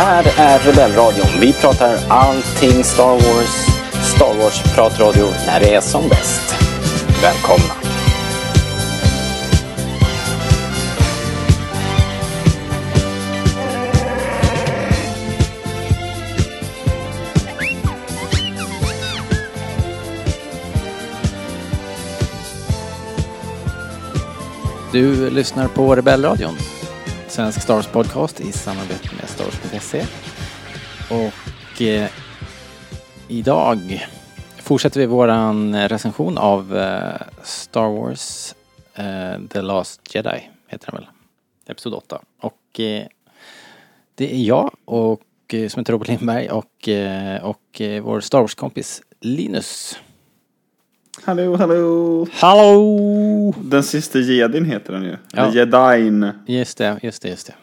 här är Rebellradion. Vi pratar allting Star Wars. Star Wars-pratradio när det är som bäst. Välkomna! Du lyssnar på Rebellradion, svensk Star Wars podcast i samarbete med Stars.se. Och eh, idag fortsätter vi våran recension av eh, Star Wars eh, The Last Jedi, heter den väl? Episod 8. Och eh, det är jag och, eh, som heter Robert Lindberg och, eh, och eh, vår Star Wars-kompis Linus. Hallå, hallå! Hallå! Den sista jedin heter den ju. Ja. Jedin. Just det, just det, just det.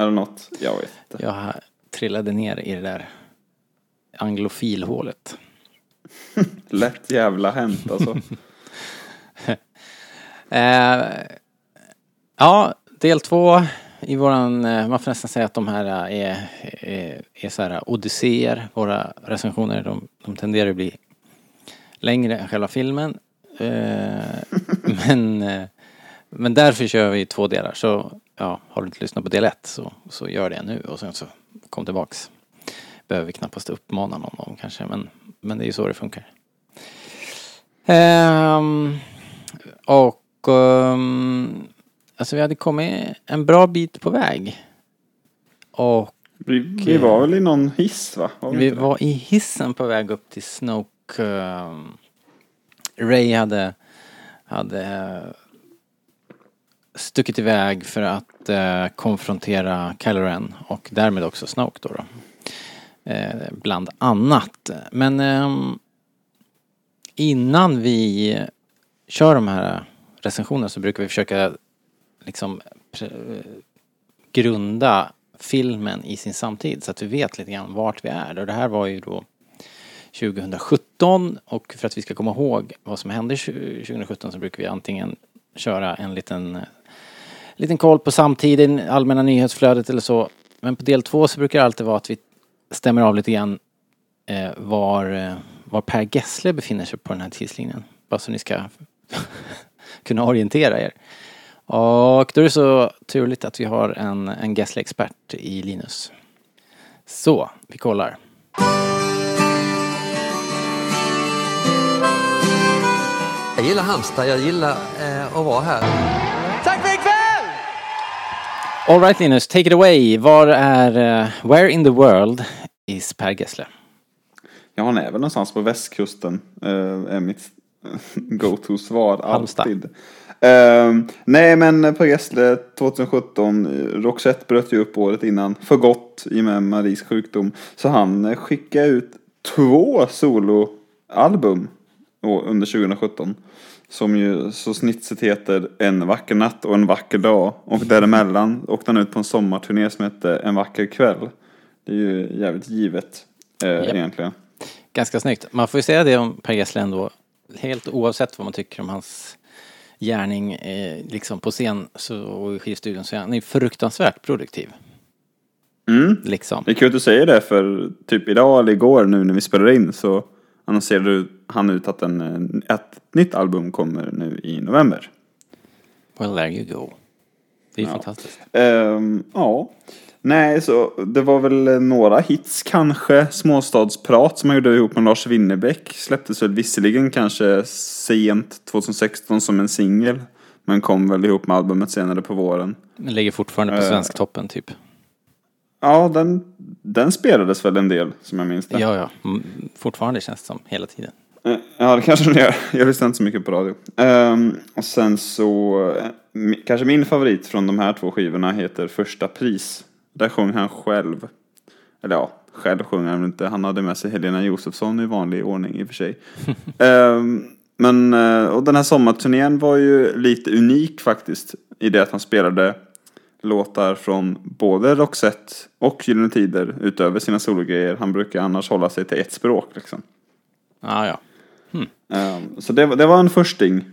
Eller något. Jag vet inte. Jag trillade ner i det där anglofilhålet. Lätt jävla hänt alltså. Eh, ja, del två i våran, eh, man får nästan säga att de här är, är, är så här odysséer. Våra recensioner, de, de tenderar att bli längre än själva filmen. Eh, men, eh, men därför kör vi två delar. Så ja, har du inte lyssnat på del ett så, så gör det nu och sen så kom tillbaks. Behöver vi knappast uppmana någon om kanske, men, men det är ju så det funkar. Ehm, och ehm, alltså vi hade kommit en bra bit på väg. Och Vi, vi var väl i någon hiss va? Var vi vi var i hissen på väg upp till Snoke. Ehm, Ray hade, hade stuckit iväg för att eh, konfrontera Kylo Ren och därmed också Snoke då. då. Eh, bland annat. Men ehm, innan vi kör de här recensionerna så brukar vi försöka liksom grunda filmen i sin samtid så att vi vet lite grann vart vi är. Och det här var ju då 2017 och för att vi ska komma ihåg vad som hände 2017 så brukar vi antingen köra en liten, eh, liten koll på samtiden, allmänna nyhetsflödet eller så. Men på del två så brukar det alltid vara att vi stämmer av lite grann eh, var, eh, var Per Gessle befinner sig på den här tidslinjen. Bara så ni ska kunna orientera er. Och då är det så turligt att vi har en, en Gessle-expert i Linus. Så, vi kollar. Jag gillar Halmstad, jag gillar eh, att vara här. All right Linus, take it away. Var är, eh, where in the world is Per Gessle? Ja, han är väl någonstans på västkusten. eh, är mitt go-to-svar alltid. Ehm, nej, men på Gessle 2017, eh, Roxette bröt ju upp året innan för gott i och med Maries sjukdom. Så han skickade ut två soloalbum under 2017. Som ju så snitsigt heter En vacker natt och en vacker dag. Och däremellan åkte han ut på en sommarturné som hette En vacker kväll. Det är ju jävligt givet eh, Japp. egentligen. Ganska snyggt. Man får ju säga det om Per Gessle ändå. Helt oavsett vad man tycker om hans gärning eh, liksom på scen så, och i skivstudion så är han ju fruktansvärt produktiv. Mm. Liksom. Det är kul att du säger det för typ idag eller igår nu när vi spelar in så annonserade han ut att en, en- ett nytt album kommer nu i november. Well there you go. Det är Ja. fantastiskt. Ehm, ja. Nej, så det var väl några hits kanske. Småstadsprat som han gjorde ihop med Lars Winnerbäck. Släpptes väl visserligen kanske sent 2016 som en singel. Men kom väl ihop med albumet senare på våren. Den ligger fortfarande på Eh. Svensktoppen typ. Ja, den, den spelades väl en del som jag minns det. Ja, ja. Mm, Fortfarande känns det som hela tiden. Eh, Ja, det kanske den gör. Jag lyssnar inte så mycket på radio. Ehm, och sen så, eh, kanske min favorit från de här två skivorna heter Första pris. Där sjöng han själv. Eller ja, själv sjöng han inte. Han hade med sig Helena Josefsson i vanlig ordning i och för sig. Ehm, men, eh, och den här sommarturnén var ju lite unik faktiskt. I det att han spelade låtar från både Roxette och Gyllene Tider utöver sina sologrejer. Han brukar annars hålla sig till ett språk liksom. Ja, ja. Ehm, Så det, var- det var en försting.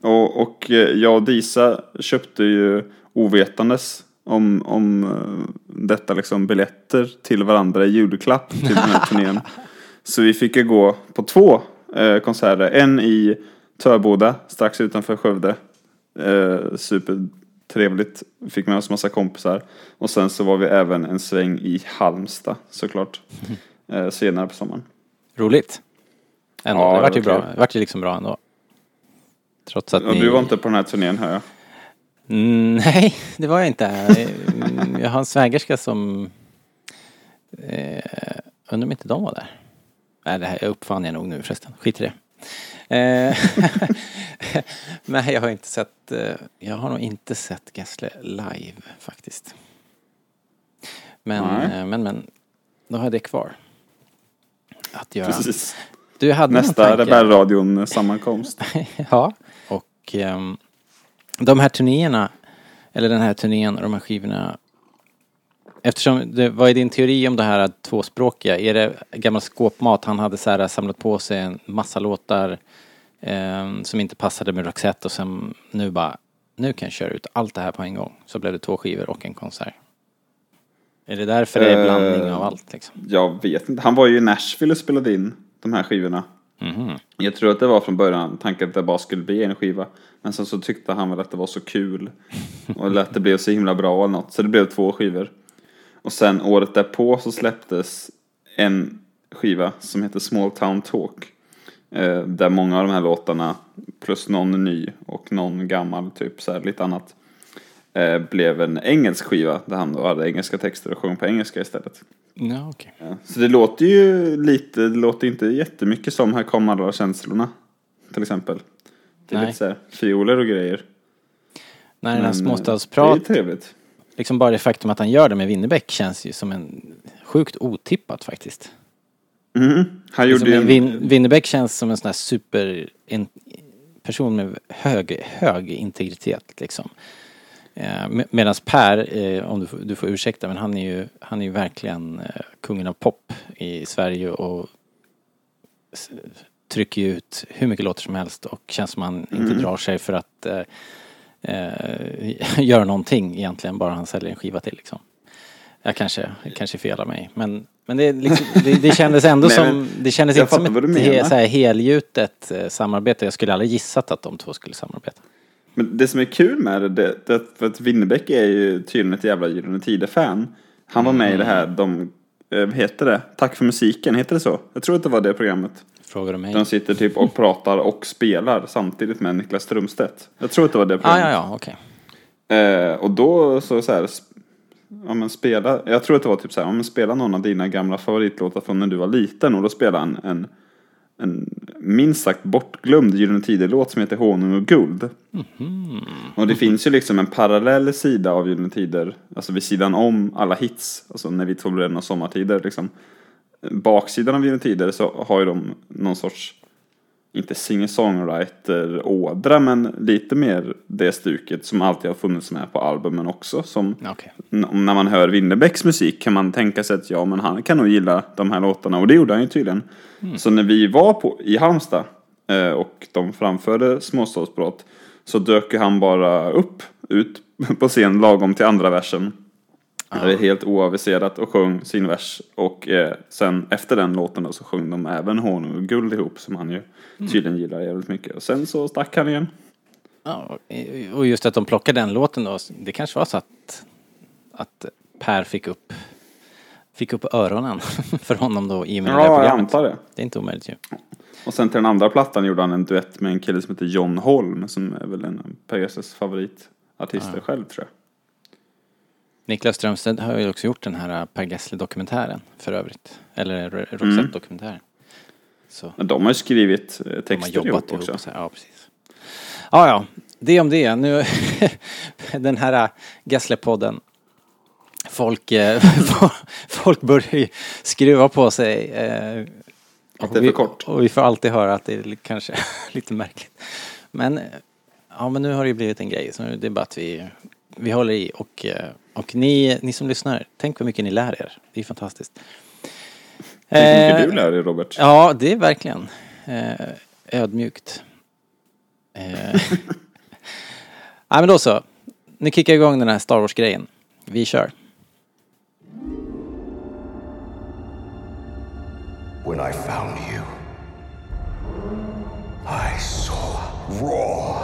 Och, och eh, jag och Disa köpte ju ovetandes om, om eh, detta liksom biljetter till varandra i julklapp till den här turnén. Så vi fick ju gå på två eh, konserter. En i Törboda strax utanför Skövde. Eh, supertrevligt. Fick med oss massa kompisar. Och sen så var vi även en sväng i Halmstad såklart. Eh, senare på sommaren. Roligt. Ändå. Ja, det vart ju bra. Det vart ju liksom bra ändå. Trots att Och ni... du var inte på den här turnén hör jag. Mm, nej, det var jag inte. Mm, Jag har en svägerska som... Eh, undrar om inte de var där. Nej, det här jag uppfann jag nog nu förresten. Skit i det. Eh, nej, jag har inte sett... Eh, jag har nog inte sett Gessle live faktiskt. Men, Nej. eh, men, men. Då har jag det kvar. Att göra. Precis. Du hade Nästa tanke? Rebellradion sammankomst. ja. Och ehm, de här turnéerna, eller den här turnén och de här skivorna. Eftersom, det, vad är din teori om det här tvåspråkiga? Är det gammal skåpmat? Han hade så här samlat på sig en massa låtar ehm, som inte passade med Roxette och sen nu bara, nu kan jag köra ut allt det här på en gång. Så blev det två skivor och en konsert. Är det därför det är Eh, blandning av allt liksom? Jag vet inte. Han var ju i Nashville och spelade in de här skivorna. Mhm. Jag tror att det var från början tanken att det bara skulle bli en skiva. Men sen så tyckte han väl att det var så kul. Och att det blev så himla bra eller något. Så det blev två skivor. Och sen året därpå så släpptes en skiva som heter Small Town Talk. Eh, där många av de här låtarna, plus någon ny och någon gammal, typ så här lite annat. Eh, blev en engelsk skiva där han då hade engelska texter och sjöng på engelska istället. Ja, okej. Ja, Så det låter ju lite, det låter inte jättemycket som Här kommer alla känslorna. Till exempel. Det är Nej. lite så här fioler och grejer. När den här eh, småstadsprat Det är trevligt. Liksom bara det faktum att han gör det med Winnerbäck känns ju som en sjukt otippat faktiskt. Mm. Han Liksom gjorde en, Vin, Winnerbäck känns som en sån här super en, person med hög, hög integritet liksom. Eh, med, Medan Per, eh, om du, får- du får ursäkta, men han är ju, han är ju verkligen eh, kungen av pop i Sverige och trycker ut hur mycket låtar som helst och känns som han inte Mm. drar sig för att eh, göra någonting egentligen, bara han säljer en skiva till liksom. Jag kanske, jag kanske felar mig, men, men det, liksom, det, det kändes ändå Nej, som, det kändes inte som ett he, så här helgjutet eh, samarbete. Jag skulle aldrig gissat att de två skulle samarbeta. men det som är kul med det, det, det för att Winnerbäck är ju tydligen ett jävla Gyllene Tider-fan. Han var med i det här, de, eh, vad heter det? Tack för musiken, heter det så? Jag tror att det var det programmet. Frågar du mig? De sitter typ och pratar och spelar samtidigt med Niklas Strömstedt. Jag tror att det var det Ah, programmet. ja, ja, okej. Eh, och då så, så här, ja men spela, jag tror att det var typ så här, ja men spela någon av dina gamla favoritlåtar från när du var liten och då spelade han en, en minst sagt bortglömd Gyllene Tider-låt som heter Honung och guld. Och det finns ju liksom en parallell sida av Gyllene Tider, alltså vid sidan om alla hits, alltså när vi tog bröderna sommartider liksom. Baksidan av Tider så har ju de någon sorts inte singer-songwriter-ådra, men lite mer det stuket som alltid har funnits med på albumen också. Som n- när man hör Winnerbäcks musik kan man tänka sig att ja, men han kan nog gilla de här låtarna. Och det gjorde han ju tydligen. Så när vi var på, i Halmstad eh, och de framförde Småstadsbrott så dök han bara upp, ut på scen lagom till andra versen. Det är helt oaviserat och sjöng sin vers. Och eh, sen efter den låten då, så sjöng de även Honung och guld ihop som han ju tydligen gillar jävligt mycket. Och sen så stack han igen. Ja, och just att de plockade den låten då, det kanske var så att, att Per fick upp, fick upp öronen för honom då i och med det där Ja, jag programmet. antar det. Det är inte omöjligt ju. Och sen till den andra plattan gjorde han en duett med en kille som heter John Holm som är väl en av Per Gessles favoritartister själv tror jag. Niklas Strömstedt har ju också gjort den här äh, Per Gessle-dokumentären för övrigt. Eller Ro- Roxette-dokumentären. Så Men de har ju skrivit eh, de har texter jobbat ihop ihop. också. Så här, ja, precis. Ja, ja. Det om det. Nu, den här äh, Gessle-podden. Folk, folk börjar ju skruva på sig. Att det är för kort. Och vi får alltid höra att det är kanske lite märkligt. Men, ja, men nu har det ju blivit en grej. Så nu är det bara att vi, vi håller i. Och, och ni, ni som lyssnar, tänk vad mycket ni lär er. Det är fantastiskt. Tänk hur Eh, mycket du lär dig Robert. Ja, det är verkligen eh, ödmjukt. Eh. Nej men då så. Nu kickar jag igång den här Star Wars-grejen. Vi kör. When I found you, I saw raw,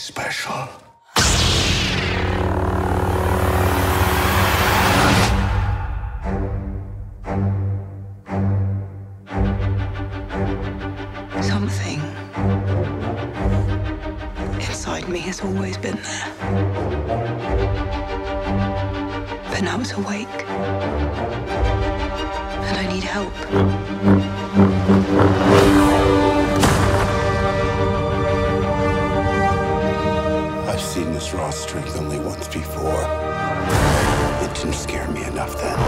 special. Something inside me has always been there. But now it's awake. And I need help. Before. It didn't scare me enough then.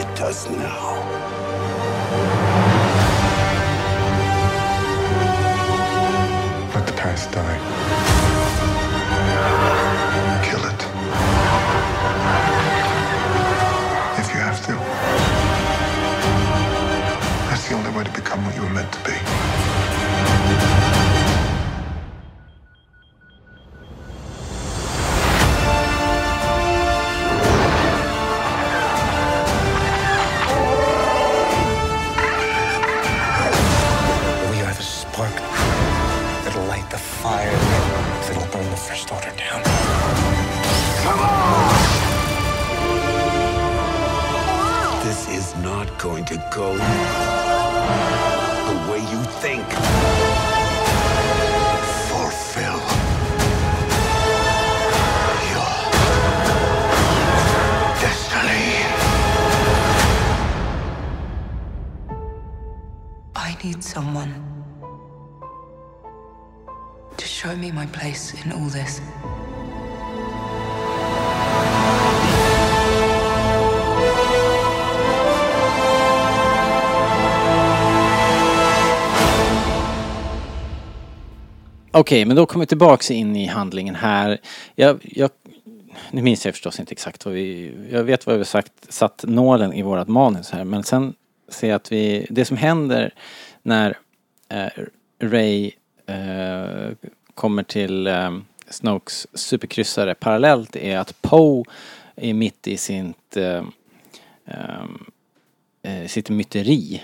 It does now. Let the past die. Kill it. If you have to. That's the only way to become what you were meant to be. Okej, men då kommer vi tillbaks in i handlingen här. Jag, jag, nu minns jag förstås inte exakt vad vi... Jag vet vad vi sagt, satt nålen i vårat manus här. Men sen ser jag att vi... Det som händer när eh, Ray eh, kommer till eh, Snokes superkryssare parallellt är att Poe är mitt i sitt, eh, ehm, eh, sitt myteri.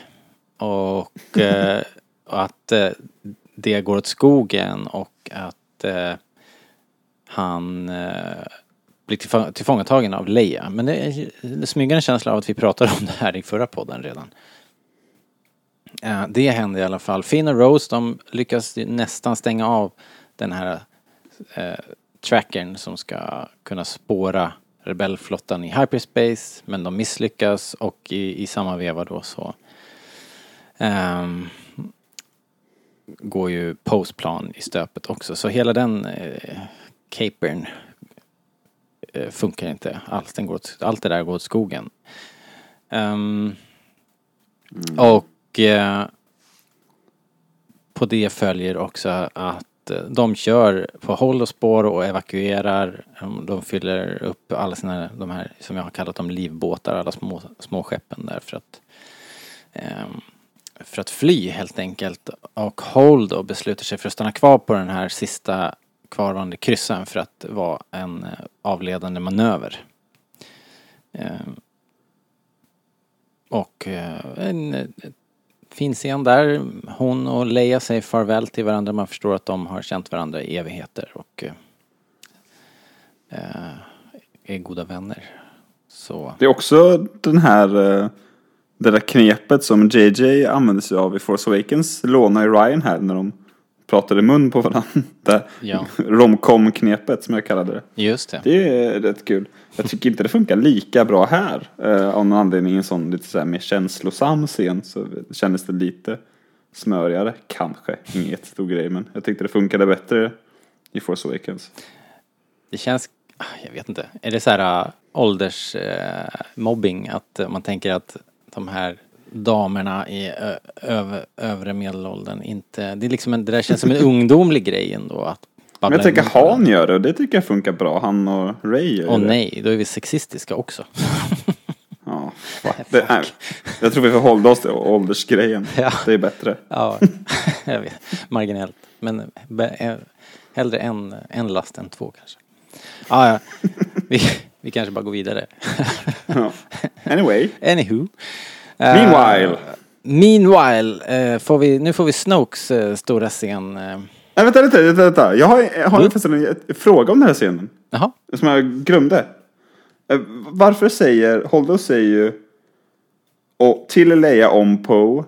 Och eh, att eh, det går åt skogen och att eh, han eh, blir tillfång- tillfångatagen av Leia. Men det är en smygande känsla av att vi pratade om det här i förra podden redan. Eh, det händer i alla fall. Finn och Rose de lyckas ju nästan stänga av den här eh, trackern som ska kunna spåra rebellflottan i hyperspace. Men de misslyckas och i, i samma veva då så ehm, går ju postplan i stöpet också. Så hela den eh, capern eh, funkar inte alls. Den går åt, allt det där går åt skogen. Ehm, Och eh, på det följer också att eh, de kör på håll och spår och evakuerar. De- De fyller upp alla sina, de här som jag har kallat dem livbåtar, alla små, små skeppen där för att ehm, för att fly helt enkelt. Och Hole då beslutar sig för att stanna kvar på den här sista kvarvarande kryssen för att vara en eh, avledande manöver. Ehm, och eh, en eh, fin scen där. Hon och Leia säger farväl till varandra. Man förstår att de har känt varandra i evigheter och är goda vänner. Så Det är också den här, det där knepet som JJ använde sig av i Force Awakens, lånar i Ryan här när de pratade mun på varandra. Det Ja. romcom-knepet som jag kallade det. just det. Det är rätt kul. Jag tycker inte det funkar lika bra här. Eh, av någon anledning i en sån lite så här mer känslosam scen så kändes det lite smörigare. Kanske, ingen jättestor grej men jag tyckte det funkade bättre i Force Awakens. Det känns, ah, jag vet inte, är det så här äh, åldersmobbing? att äh, man tänker att de här damerna i över, övre medelåldern inte, det är liksom en, det där känns som en ungdomlig grej ändå att Men jag tänker Han gör det och det tycker jag funkar bra. Han och Ray gör Åh det. nej, då är vi sexistiska också. Ja, fuck. det, nej. Jag tror vi får hålla oss till åldersgrejen. Ja. Det är bättre. Ja, jag vet. Marginellt. Men be- eh, hellre en, en last än två kanske. Ja, ja. Vi, vi kanske bara går vidare. Ja. Anyway. Anywho. Eh, Meanwhile. meanwhile, eh, får vi, nu får vi Snokes eh, stora scen. eh. Nej, vänta, vänta, vänta, vänta. Jag har, jag har Mm. en en fråga om den här scenen. Jaha, Som jag glömde. Varför säger, Holdo säger ju och till Leia om Poe,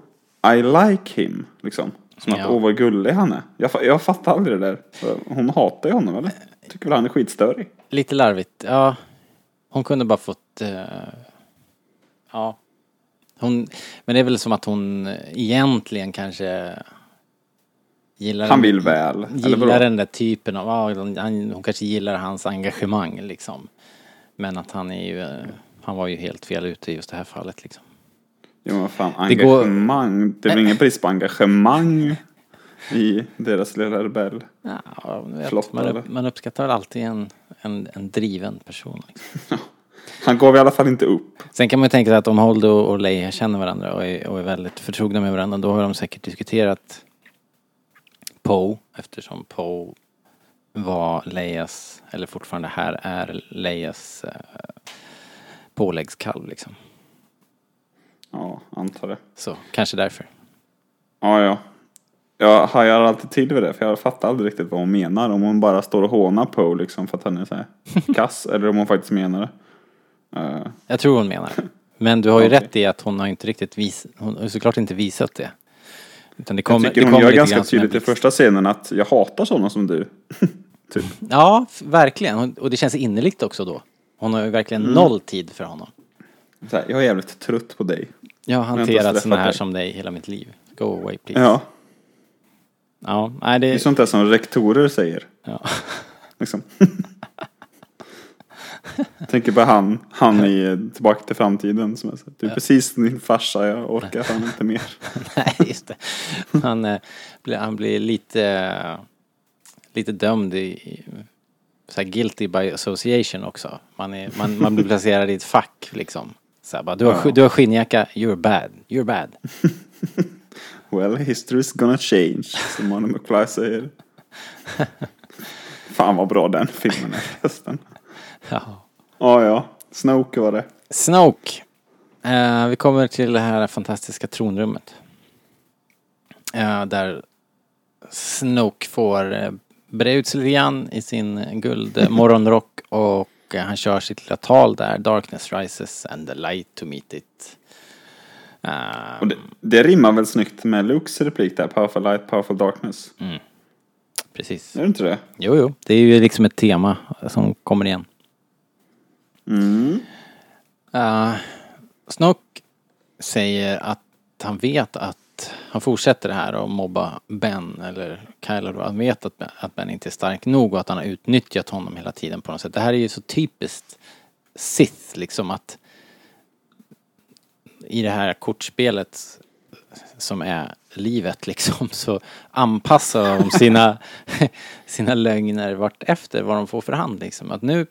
I like him. Liksom. Som Ja. att, åh vad gullig han är. Jag, jag fattar aldrig det där. Hon hatar ju honom eller? Tycker väl han är skitstörig. lite larvigt. Ja, hon kunde bara fått... eh, ja. Hon, men det är väl som att hon egentligen kanske gillar... Han vill väl. Gillar den där typen av... Ja, han, hon kanske gillar hans engagemang liksom. Men att han är ju... eh, Han var ju helt fel ute i just det här fallet liksom. Jo men fan, Det går- engagemang. Det är väl ingen brist på engagemang i deras lilla rebell. Ja, vet, man, upp, man uppskattar väl alltid en, en, en driven person. Liksom. Han gav i alla fall inte upp. Sen kan man ju tänka sig att om Holdo och Leia känner varandra och är, och är väldigt förtrogna med varandra då har de säkert diskuterat Poe eftersom Poe var Leias, eller fortfarande här är Leias eh, påläggskalv liksom. Ja, antar det. Så kanske därför. Ja, ja. Jag hajar alltid till vid det, för jag fattar aldrig riktigt vad hon menar. Om hon bara står och hånar Poe liksom för att han är så här kass, eller om hon faktiskt menar det. Eh, Jag tror hon menar det. Men du har ju Okej. rätt i att hon har inte riktigt visat, hon har såklart inte visat det. Utan det jag kommer, tycker det hon gör ganska tydligt i första scenen att jag hatar sådana som du. typ. Ja, verkligen. Och det känns innerligt också då. Hon har ju verkligen Mm. noll tid för honom. Här, jag är jävligt trött på dig. Jag har hanterat såna här dig. som dig hela mitt liv. Go away please. Ja, Ja, nej det är det... sånt där som rektorer säger. Ja. Liksom. Jag tänker på han, han i Tillbaka till framtiden som är här, Du är precis din farsa, jag orkar fan inte mer. nej, just det. Han, eh, blir, han blir lite, eh, lite dömd i, så här guilty by association också. Man, är, man, man blir placerad i ett fack liksom. Så här, bara, du, har, sk- du har skinnjacka, you're bad, you're bad. Well, history's gonna change, som Marty McFly säger. Fan vad bra den filmen är förresten. Ja. Ja, ja. Snoke var det. Snoke. Eh, vi kommer till det här fantastiska tronrummet. Eh, där Snoke får eh, bre ut sig lite grann i sin guldmorgonrock och han kör sitt lilla tal där. Darkness rises and the light to meet it. Eh, Och det, det rimmar väl snyggt med Lukes replik där, powerful light, powerful darkness. precis. Är det inte det? Jo, jo. Det är ju liksom ett tema som kommer igen. Mm. Uh, Snoke säger att han vet att han fortsätter det här och mobba Ben eller Kylo då. Han vet att ben, att ben inte är stark nog och att han har utnyttjat honom hela tiden på något sätt. Det här är ju så typiskt Sith liksom att i det här kortspelet som är livet liksom så anpassar de sina, sina lögner vart efter vad de får för hand liksom. Att nu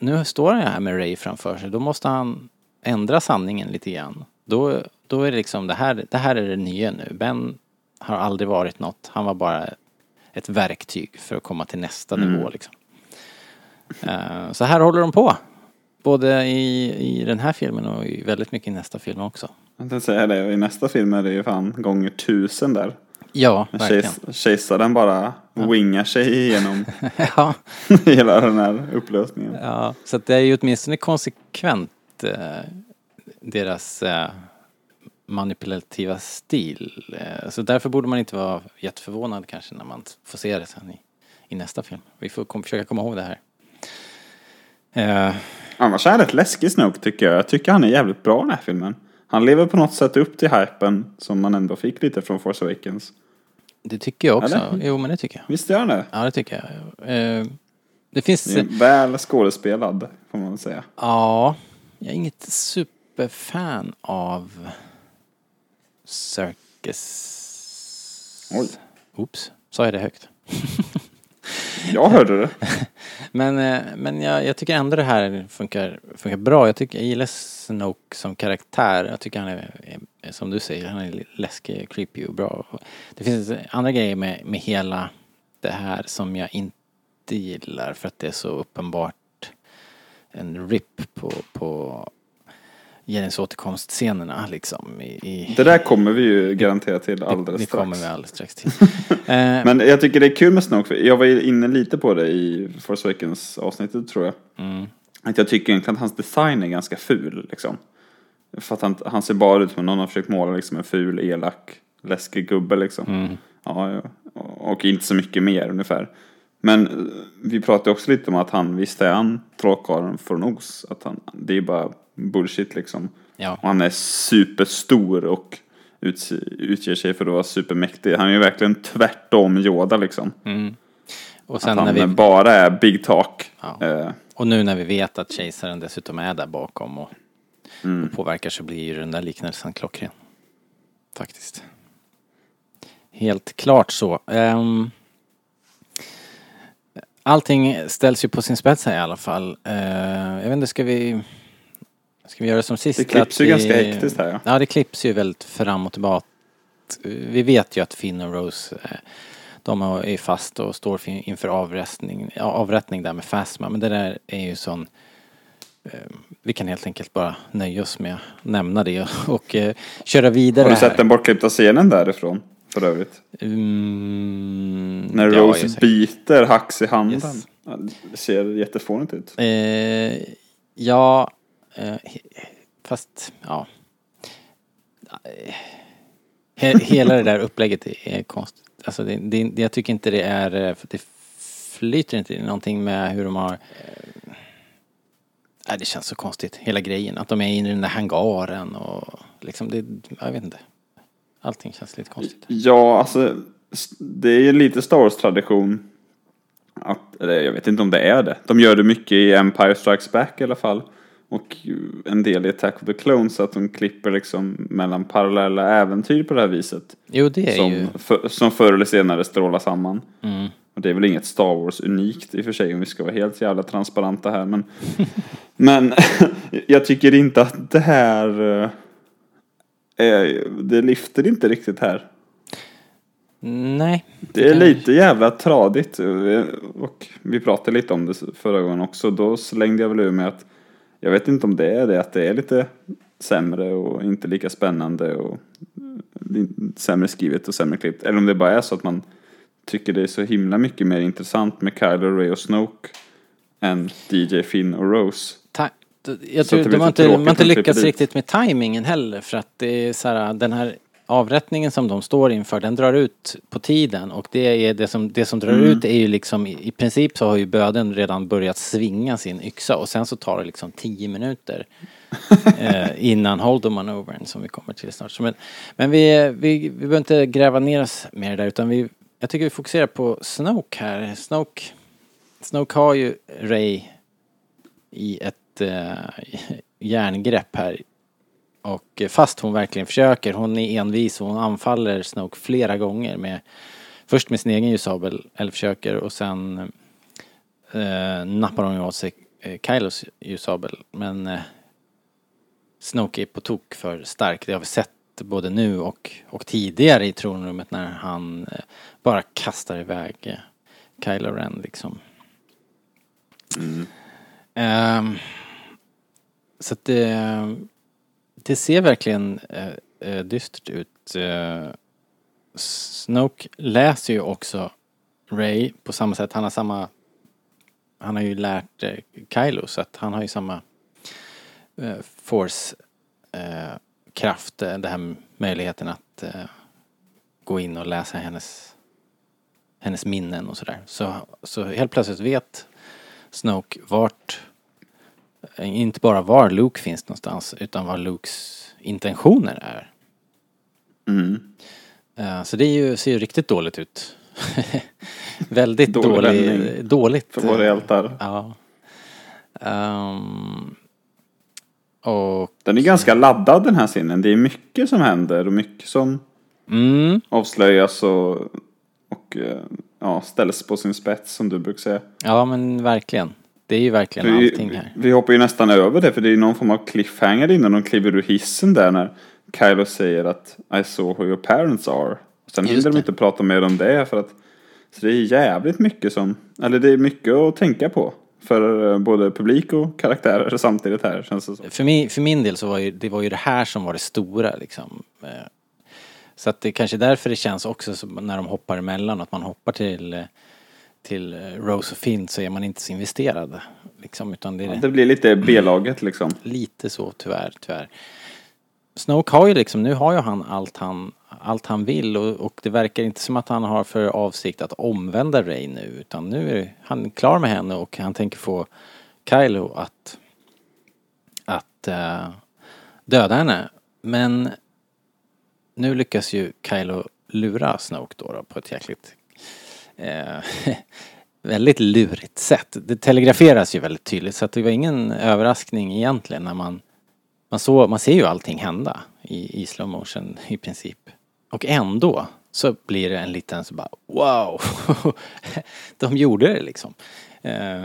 nu står han här med Ray framför sig. Då måste han ändra sanningen lite grann. Då, då är det liksom det här, det här är det nya nu. Ben har aldrig varit något. Han var bara ett verktyg för att komma till nästa nivå liksom. Eh, så här håller de på. Både i, i den här filmen och i väldigt mycket i nästa film också. Jag tänkte säga det, i nästa film är det ju fan gånger tusen där. Ja, verkligen. kejs- Kejsaren bara wingar sig igenom ja, hela den här upplösningen. ja, så det är ju åtminstone konsekvent eh, deras eh, manipulativa stil. Eh, så därför borde man inte vara jätteförvånad kanske när man får se det sen i, i nästa film. Vi får kom, försöka komma ihåg det här. Annars är han rätt läskig Snoke tycker jag. Jag tycker han är jävligt bra i den här filmen. Han lever på något sätt upp till hypen som man ändå fick lite från Force Awakens. det tycker jag också. Eller? Jo, men det tycker jag. Visst gör han det? Ja, det tycker jag. Eh, det finns... Det väl skådespelad, får man säga. Ja, jag är inget superfan av Circus... Oj. Oops, sa jag det högt? Jag hörde det. Men, eh, men jag, jag tycker ändå det här funkar, funkar bra. Jag, tycker, jag gillar Snoke som karaktär. Jag tycker han är, är, som du säger, han är läskig, creepy och bra. Det finns andra grejer med, med hela det här som jag inte gillar för att det är så uppenbart en rip på, på Jennys återkomstscenerna liksom. I, i, Det där kommer vi ju garanterat till det, alldeles det strax. kommer vi alldeles strax till. eh, Men jag tycker det är kul med Snoke. Jag var inne lite på det i Force Awakens avsnittet tror jag. mm, Att jag tycker egentligen att hans design är ganska ful liksom. För att han, han ser bara ut som någon har försökt måla liksom en ful, elak, läskig gubbe liksom. mm, ja. Och inte så mycket mer ungefär. Men eh, vi pratade också lite om att han visste är han trollkarlen från Os. Att han, det är bara bullshit liksom. ja. Och han är superstor och utger sig för att vara supermäktig. Han är ju verkligen tvärtom Yoda liksom. Mm. Och Att sen när han vi bara är big talk. Ja. Eh, Och nu när vi vet att kejsaren dessutom är där bakom och, Mm. och påverkar så blir ju den där liknelsen klockren. Faktiskt. Helt klart så. Um, allting ställs ju på sin spets här i alla fall. Uh, jag vet inte, ska vi... Ska vi göra som sist? Det klipps ju vi- ganska hektiskt här, ja. Ja, det klipps ju väldigt fram och tillbaka. Vi vet ju att Finn och Rose eh, de är fast och står för- inför avrättning, avrättning där med Phasma. Men det där är ju sån... eh, Vi kan helt enkelt bara nöja oss med att nämna det och eh, köra vidare Har du här. sett den bortklippta scenen därifrån? För övrigt. Mm, När ja, Rose biter Hux i handen. Yes. Det ser jättefånigt ut. Eh, ja, eh, fast ja. Eh, He, hela det där upplägget är, konstigt. Alltså det, det, jag tycker inte det är, eh, för det flyter inte någonting med hur de har eh, Nej, det känns så konstigt, hela grejen. Att de är inne i den där hangaren och liksom det, jag vet inte. Allting känns lite konstigt. Ja, alltså det är ju lite Star Wars-tradition. Att, eller jag vet inte om det är det. De gör det mycket i Empire Strikes Back i alla fall. Och en del i Attack of the Clones, att de klipper liksom mellan parallella äventyr på det här viset. Jo, det är Som, ju... för, som förr eller senare strålar samman. Mm. Och det är väl inget Star Wars unikt i och för sig om vi ska vara helt jävla transparenta här. Men, men jag tycker inte att det här... eh, Är, det lyfter inte riktigt här. Nej. Det är kan- lite jävla tradigt. Och vi pratade lite om det förra gången också. Då slängde jag väl ur med att jag vet inte om det är det att det är lite sämre och inte lika spännande och sämre skrivet och sämre klippt. Eller om det bara är så att man tycker det är så himla mycket mer intressant med Kylo Ray och Snoke än DJ Finn och Rose. Ta- jag tror de har inte, de har inte lyckats riktigt med tajmingen heller för att det är så här, den här avrättningen som de står inför den drar ut på tiden och det är det som, det som drar Mm. ut är ju liksom i, princip så har ju böden redan börjat svinga sin yxa och sen så tar det liksom tio minuter eh, innan Holdo-manövern som vi kommer till snart. Så Men, men vi, vi, vi behöver inte gräva ner oss mer där utan vi, jag tycker vi fokuserar på Snoke här. Snoke, Snoke har ju Ray i ett eh, järngrepp här. Och eh, fast hon verkligen försöker, hon är envis och hon anfaller Snoke flera gånger med Först med sin egen ljussabel, eller försöker, och sen eh, nappar hon åt sig eh, Kylos ljussabel. Men eh, Snoke är på tok för stark. Det har vi sett både nu och, och tidigare i tronrummet när han eh, bara kastar iväg eh, Kylo Ren liksom. Ehm, så att det, det ser verkligen eh, eh dystert ut. Eh, Snoke läser ju också Ray på samma sätt. Han har samma... Han har ju lärt eh, Kylo så att han har ju samma eh, force-kraft, Eh, den här möjligheten att eh, gå in och läsa hennes hennes minnen och sådär. Så, så helt plötsligt vet Snoke vart inte bara var Luke finns någonstans utan vad Lukes intentioner är. Mm. Eh, Så det ju, ser ju riktigt dåligt ut. Väldigt Dålig dålig, dåligt. För våra eh, hjältar. Ja. Ehm, och, Den är ganska laddad den här scenen. Det är mycket som händer och mycket som mm, avslöjas och, och eh, ja, ställs på sin spets som du brukar säga. Ja men verkligen. Det är ju verkligen Vi, allting här. vi hoppar ju nästan över det för det är någon form av cliffhanger innan de kliver ur hissen där när Kylo säger att I saw who your parents are. Och sen hinner de inte prata mer om det för att så det är jävligt mycket som, eller det är mycket att tänka på för eh, både publik och karaktärer samtidigt här känns det som. För min, för min del så var ju det, var ju det här som var det stora liksom. Eh, Så att det kanske är därför det känns också när de hoppar emellan, att man hoppar till, eh, till eh, Rose och Finn så är man inte så investerad. Liksom, utan det är Det blir lite B-laget liksom. lite så tyvärr, tyvärr. Snoke har ju liksom, nu har ju han allt han, allt han vill och, och det verkar inte som att han har för avsikt att omvända Rey nu utan nu är han klar med henne och han tänker få Kylo att, att eh, döda henne. Men nu lyckas ju Kylo lura Snoke då, då på ett jäkligt eh, väldigt lurigt sätt. Det telegraferas ju väldigt tydligt så att det var ingen överraskning egentligen när man man, så, man ser ju allting hända i, i slow motion i princip. Och ändå så blir det en liten så bara wow! De gjorde det liksom. Eh,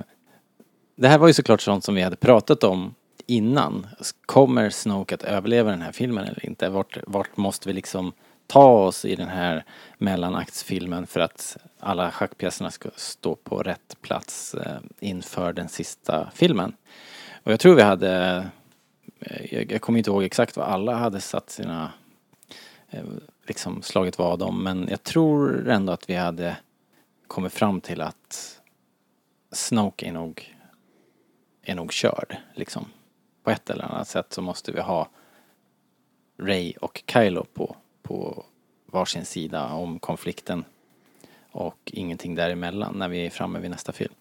det här var ju såklart sånt som vi hade pratat om innan. Kommer Snoke att överleva den här filmen eller inte? Vart, vart måste vi liksom ta oss i den här mellanaktsfilmen för att alla schackpjäserna ska stå på rätt plats eh, inför den sista filmen? Och jag tror vi hade eh, jag, kommer inte ihåg exakt vad alla hade satt sina, eh, liksom slagit vad om, men jag tror ändå att vi hade kommit fram till att Snoke är nog, är nog körd, liksom. På ett eller annat sätt så måste vi ha Ray och Kylo på, på varsin sida om konflikten och ingenting däremellan när vi är framme vid nästa film.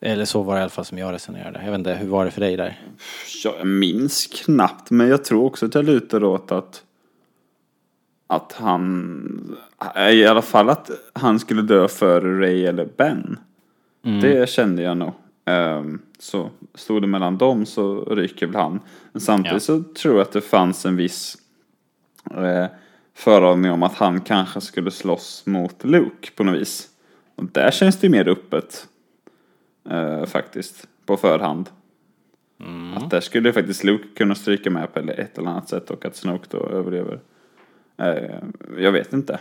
Eller så var det i alla fall som jag resonerade. Jag vet inte, hur var det för dig där? Jag minns knappt, men jag tror också att jag lutar åt att att han, i alla fall att han skulle dö före Ray eller Ben. Det kände jag nog. Ehm, så stod det mellan dem så ryker väl han. Men samtidigt Ja. så tror jag att det fanns en viss eh, föraning om att han kanske skulle slåss mot Luke på något vis. Och där känns det ju mer öppet. Eh, faktiskt. På förhand. Att där skulle faktiskt Luke kunna stryka med på ett eller annat sätt och att Snoke då överlever. Eh, jag vet inte.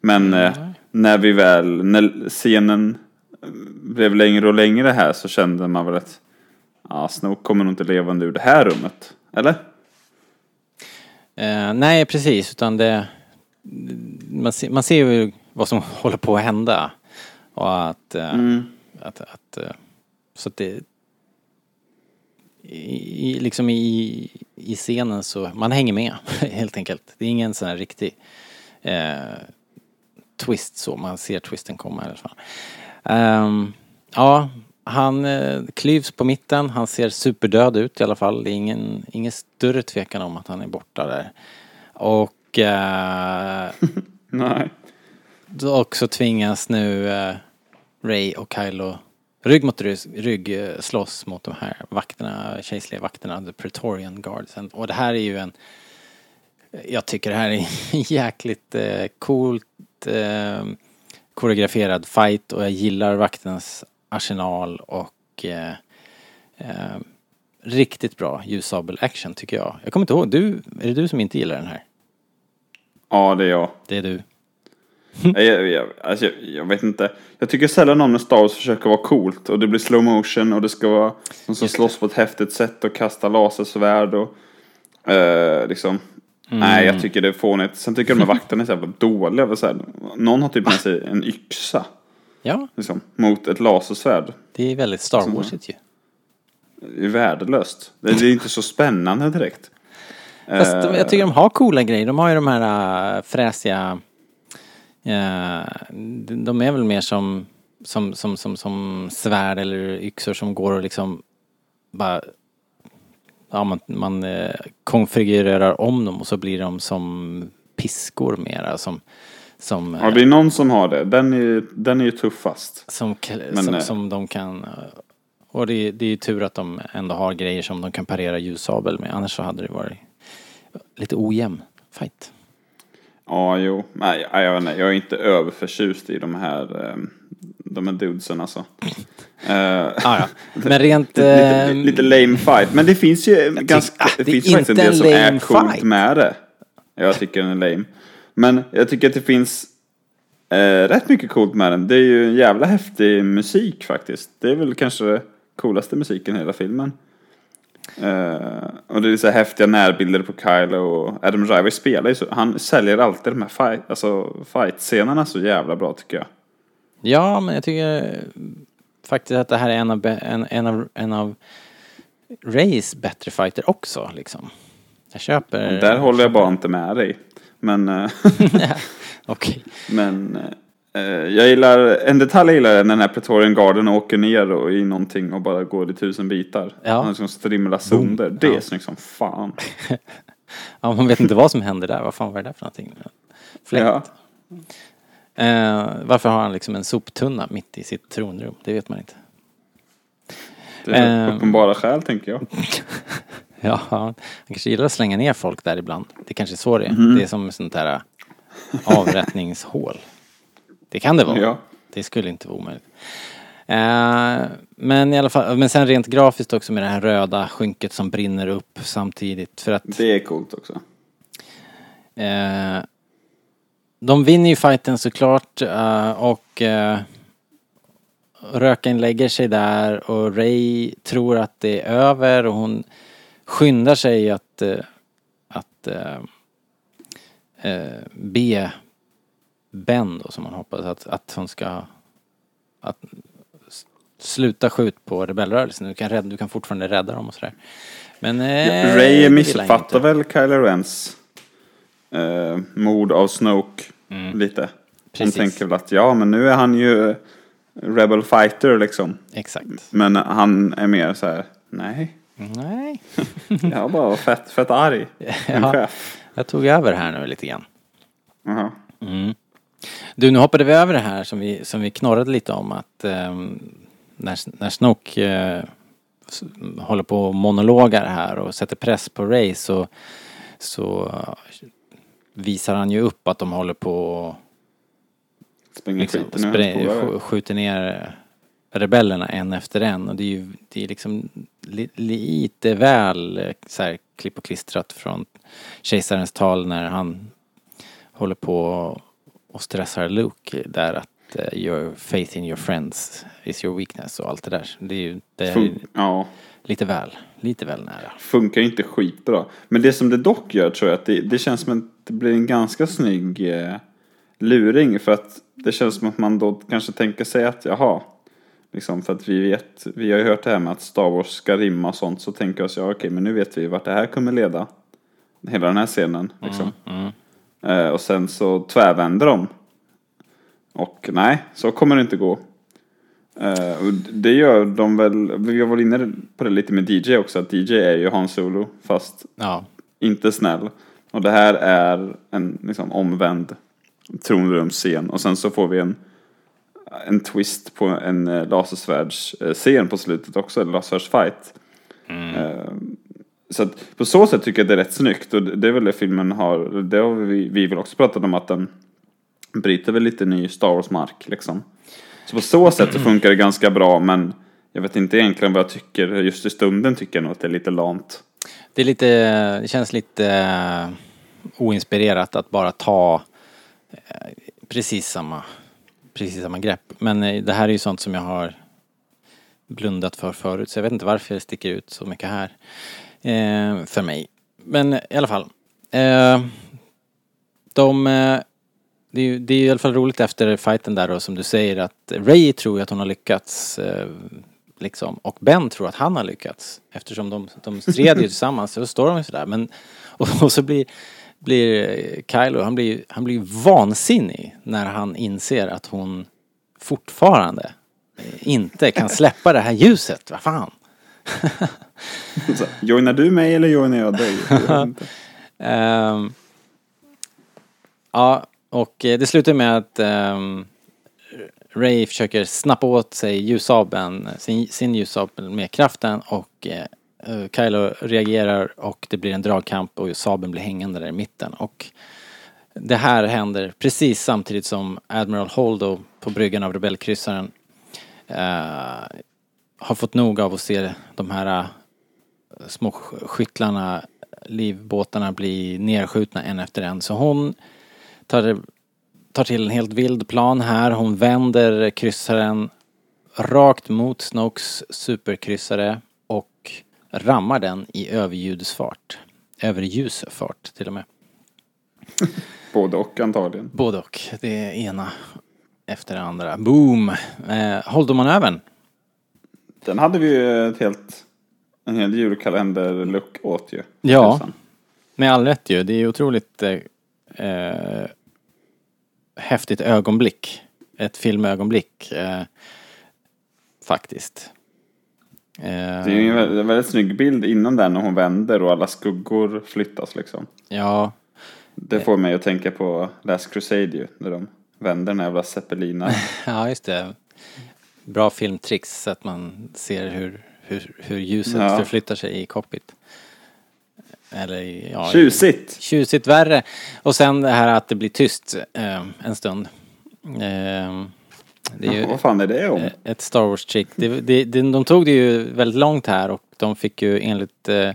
Men eh, när vi väl, när scenen eh, blev längre och längre här så kände man väl att ja, Snoke kommer nog inte levande ur det här rummet. Eller? Eh, nej, precis, utan det... Man ser, man ser ju vad som håller på att hända. Och att... Eh, att, att eh, så att det... I, liksom i, i scenen så, man hänger med helt enkelt. Det är ingen sån här riktig eh, twist så, man ser twisten komma i alla fall. Ehm, ja, han eh, klyvs på mitten, han ser superdöd ut i alla fall. Det är ingen, ingen större tvekan om att han är borta där. Och eh, Nej. då också tvingas nu eh, Ray och Kylo rygg mot rygg, eh, slåss mot de här vakterna, kejserliga vakterna, The Praetorian Guards. Och det här är ju en, jag tycker det här är en jäkligt eh, coolt eh, koreograferad fight och jag gillar vaktens arsenal och eh, eh, riktigt bra ljussabel action tycker jag. Jag kommer inte ihåg, du, är det du som inte gillar den här? Ja, det är jag. Det är du. jag, jag, alltså, jag, jag vet inte. Jag tycker sällan om när Star Wars försöker vara coolt och det blir slow motion och det ska vara de som slåss på ett häftigt sätt och kasta lasersvärd och eh, liksom. Nej, jag tycker det är fånigt. Sen tycker jag de här vakterna är så jävla dåliga. Så här, någon har typ med sig en yxa Ja, liksom, mot ett lasersvärd. det är väldigt Star Warsigt ju. Det är värdelöst. Det är inte så spännande direkt. Fast de, Eh, jag tycker de har coola grejer. De har ju de här äh, fräsiga... äh, de de är väl mer som, som, som, som, som svärd eller yxor som går och liksom bara... Ja, man, man äh, konfigurerar om dem och så blir de som piskor mera. Som, som, Ja, det är någon som har det. Den är, den är ju tuffast. som, Men, som, eh, som de kan... Och det, är- det är ju tur att de ändå har grejer som de kan parera ljussabel med. Annars så hade det varit lite ojämn fight. Ja, jo. Nej, jag, jag, jag är inte överförtjust i de här. eh, de är dudesen alltså. Eh, Ja, ja. Men rent... lite, eh, lite lame fight. Men det finns ju ganska, ah, det, det finns faktiskt en del som är coolt fight. med det. Jag tycker den är lame. Men jag tycker att det finns eh, rätt mycket coolt med den. Det är ju en jävla häftig musik faktiskt. Det är väl kanske det coolaste musiken i hela filmen. Eh, och det är så här häftiga närbilder på Kylo och Adam Driver spelar ju så. Han säljer alltid de här fight, alltså fight-scenerna så jävla bra tycker jag. Ja, men jag tycker faktiskt att det här är en av, en, en av, en av Rays bättre fighter också liksom. Jag köper... Och där håller jag bara inte med dig. Men, eh, Okej. men eh, jag gillar, en detalj jag gillar är när den här Praetorian Garden åker ner och i någonting och bara går i tusen bitar. Ja. Han liksom strimlar sönder. Det är Ja. snyggt som fan. Ja, man vet inte vad som händer där. Vad fan var det där för någonting? Fläkt. Ja. Eh, varför har han liksom en soptunna mitt i sitt tronrum? Det vet man inte. Det är Eh. uppenbara skäl tänker jag. Ja, han kanske gillar att slänga ner folk där ibland. Det kanske är så det är. Mhm. Det är som ett sånt där äh, avrättningshål. Det kan det vara. Ja. Det skulle inte vara omöjligt. Eh, men i alla fall, men sen rent grafiskt också med det här röda skynket som brinner upp samtidigt. För att Det är coolt också. Eh, de vinner ju fighten såklart eh, och eh, Röken lägger sig där och Ray tror att det är över och hon skyndar sig att, eh, att eh, eh, be Ben då som hon hoppas att, att hon ska att sluta skjut på rebellrörelsen. Du kan, rädda, du kan fortfarande rädda dem och sådär. Men eh, Ray han missuppfattar väl Kylo Rens eh, mord av Snoke lite. Mm. Precis. tänker väl att ja, men nu är han ju Rebel Fighter liksom. Exakt. Men han är mer så här, nej, Nej. jag bara var fett, fett arg. Ja. Jag tog över här nu lite grann. Jaha. Du, nu hoppade vi över det här som vi, som vi knorrade lite om att ehm, när, när Snoke eh, s- håller på och monologar här och sätter press på Ray så, så visar han ju upp att de håller på Springer liksom, sk- skjuter ner rebellerna en efter en och det är ju det är liksom li, lite väl eh, så här, klipp och klistrat från kejsarens tal när han håller på och stressar Luke där att eh, your faith in your friends is your weakness och allt det där. Det är ju det är ja, lite väl, lite väl nära. funkar inte skitbra. Men det som det dock gör tror jag att det, det känns som att det blir en ganska snygg eh, luring. För att det känns som att man då kanske tänker sig att jaha, liksom för att vi vet, vi har ju hört det här med att Star Wars ska rimma och sånt. Så tänker jag så ja okej men nu vet vi vart det här kommer leda. Hela den här scenen liksom. Eh, och sen så tvärvänder de. Och nej, så kommer det inte gå. Eh, och det gör de väl, vi var inne på det lite med DJ också, att DJ är ju Han Solo fast Ja, inte snäll. Och det här är en liksom omvänd tronrumsscen och sen så får vi en, en twist på en eh, lasersvärdsscen på slutet också, en lasersvärdsfight. Eh, så att på så sätt tycker jag det är rätt snyggt och det är väl det filmen har, det har vi, vi väl också pratat om att den bryter väl lite ny Star Wars-mark liksom. Så på så sätt så funkar det ganska bra men jag vet inte egentligen vad jag tycker, just i stunden tycker jag nog att det är lite lamt. det är lite, det känns lite eh, oinspirerat att bara ta eh, precis samma, precis samma grepp. Men eh, det här är ju sånt som jag har blundat för förut så jag vet inte varför det sticker ut så mycket här. Eh, för mig. Men eh, i alla fall. Eh, de, eh, det, är ju, det är ju i alla fall roligt efter fighten där då som du säger att Ray tror ju att hon har lyckats eh, liksom och Ben tror att han har lyckats eftersom de, de stred ju tillsammans så står de ju sådär men och, och så blir blir Kylo, han blir, han blir vansinnig när han inser att hon fortfarande inte kan släppa det här ljuset. Vad fan? Joinar du mig eller joinar jag dig? Jag. Ehm, ja, och eh, det slutar med att ehm, Ray försöker snappa åt sig ljussabeln, sin, sin ljussabel med kraften och eh, Eh, Kylo reagerar och det blir en dragkamp och sabeln blir hängande där i mitten. Och det här händer precis samtidigt som Admiral Holdo på bryggan av rebellkryssaren eh, har fått nog av att se de här eh, små skyttlarna, livbåtarna bli nerskjutna en efter en. Så hon tar, tar till en helt vild plan här. Hon vänder kryssaren rakt mot Snokes superkryssare rammar den i överljudsfart. Överljusfart till och med. Både och antagligen. Både och. Det ena efter det andra. Boom! Eh, Holdo-manövern. Den hade vi ju ett helt, en hel julkalender-look åt ju. Ja. Med all rätt ju. Det är otroligt eh, eh, häftigt ögonblick. Ett filmögonblick. Eh, faktiskt. Eh, Det är ju en väldigt, en väldigt snygg bild innan den när hon vänder och alla skuggor flyttas liksom. Ja, Det får mig att tänka på Last Crusade ju, när de vänder den här jävla zeppelina. ja, just det. Bra filmtricks så att man ser hur, hur, hur ljuset Ja. förflyttar sig i cockpit. Eller ja, Tjusigt! tjusigt värre. Och sen det här att det blir tyst eh, en stund. Eh, det är ju Vad fan är det om? ett Star Wars-trick. Det, det, det, de tog det ju väldigt långt här och de fick ju enligt eh,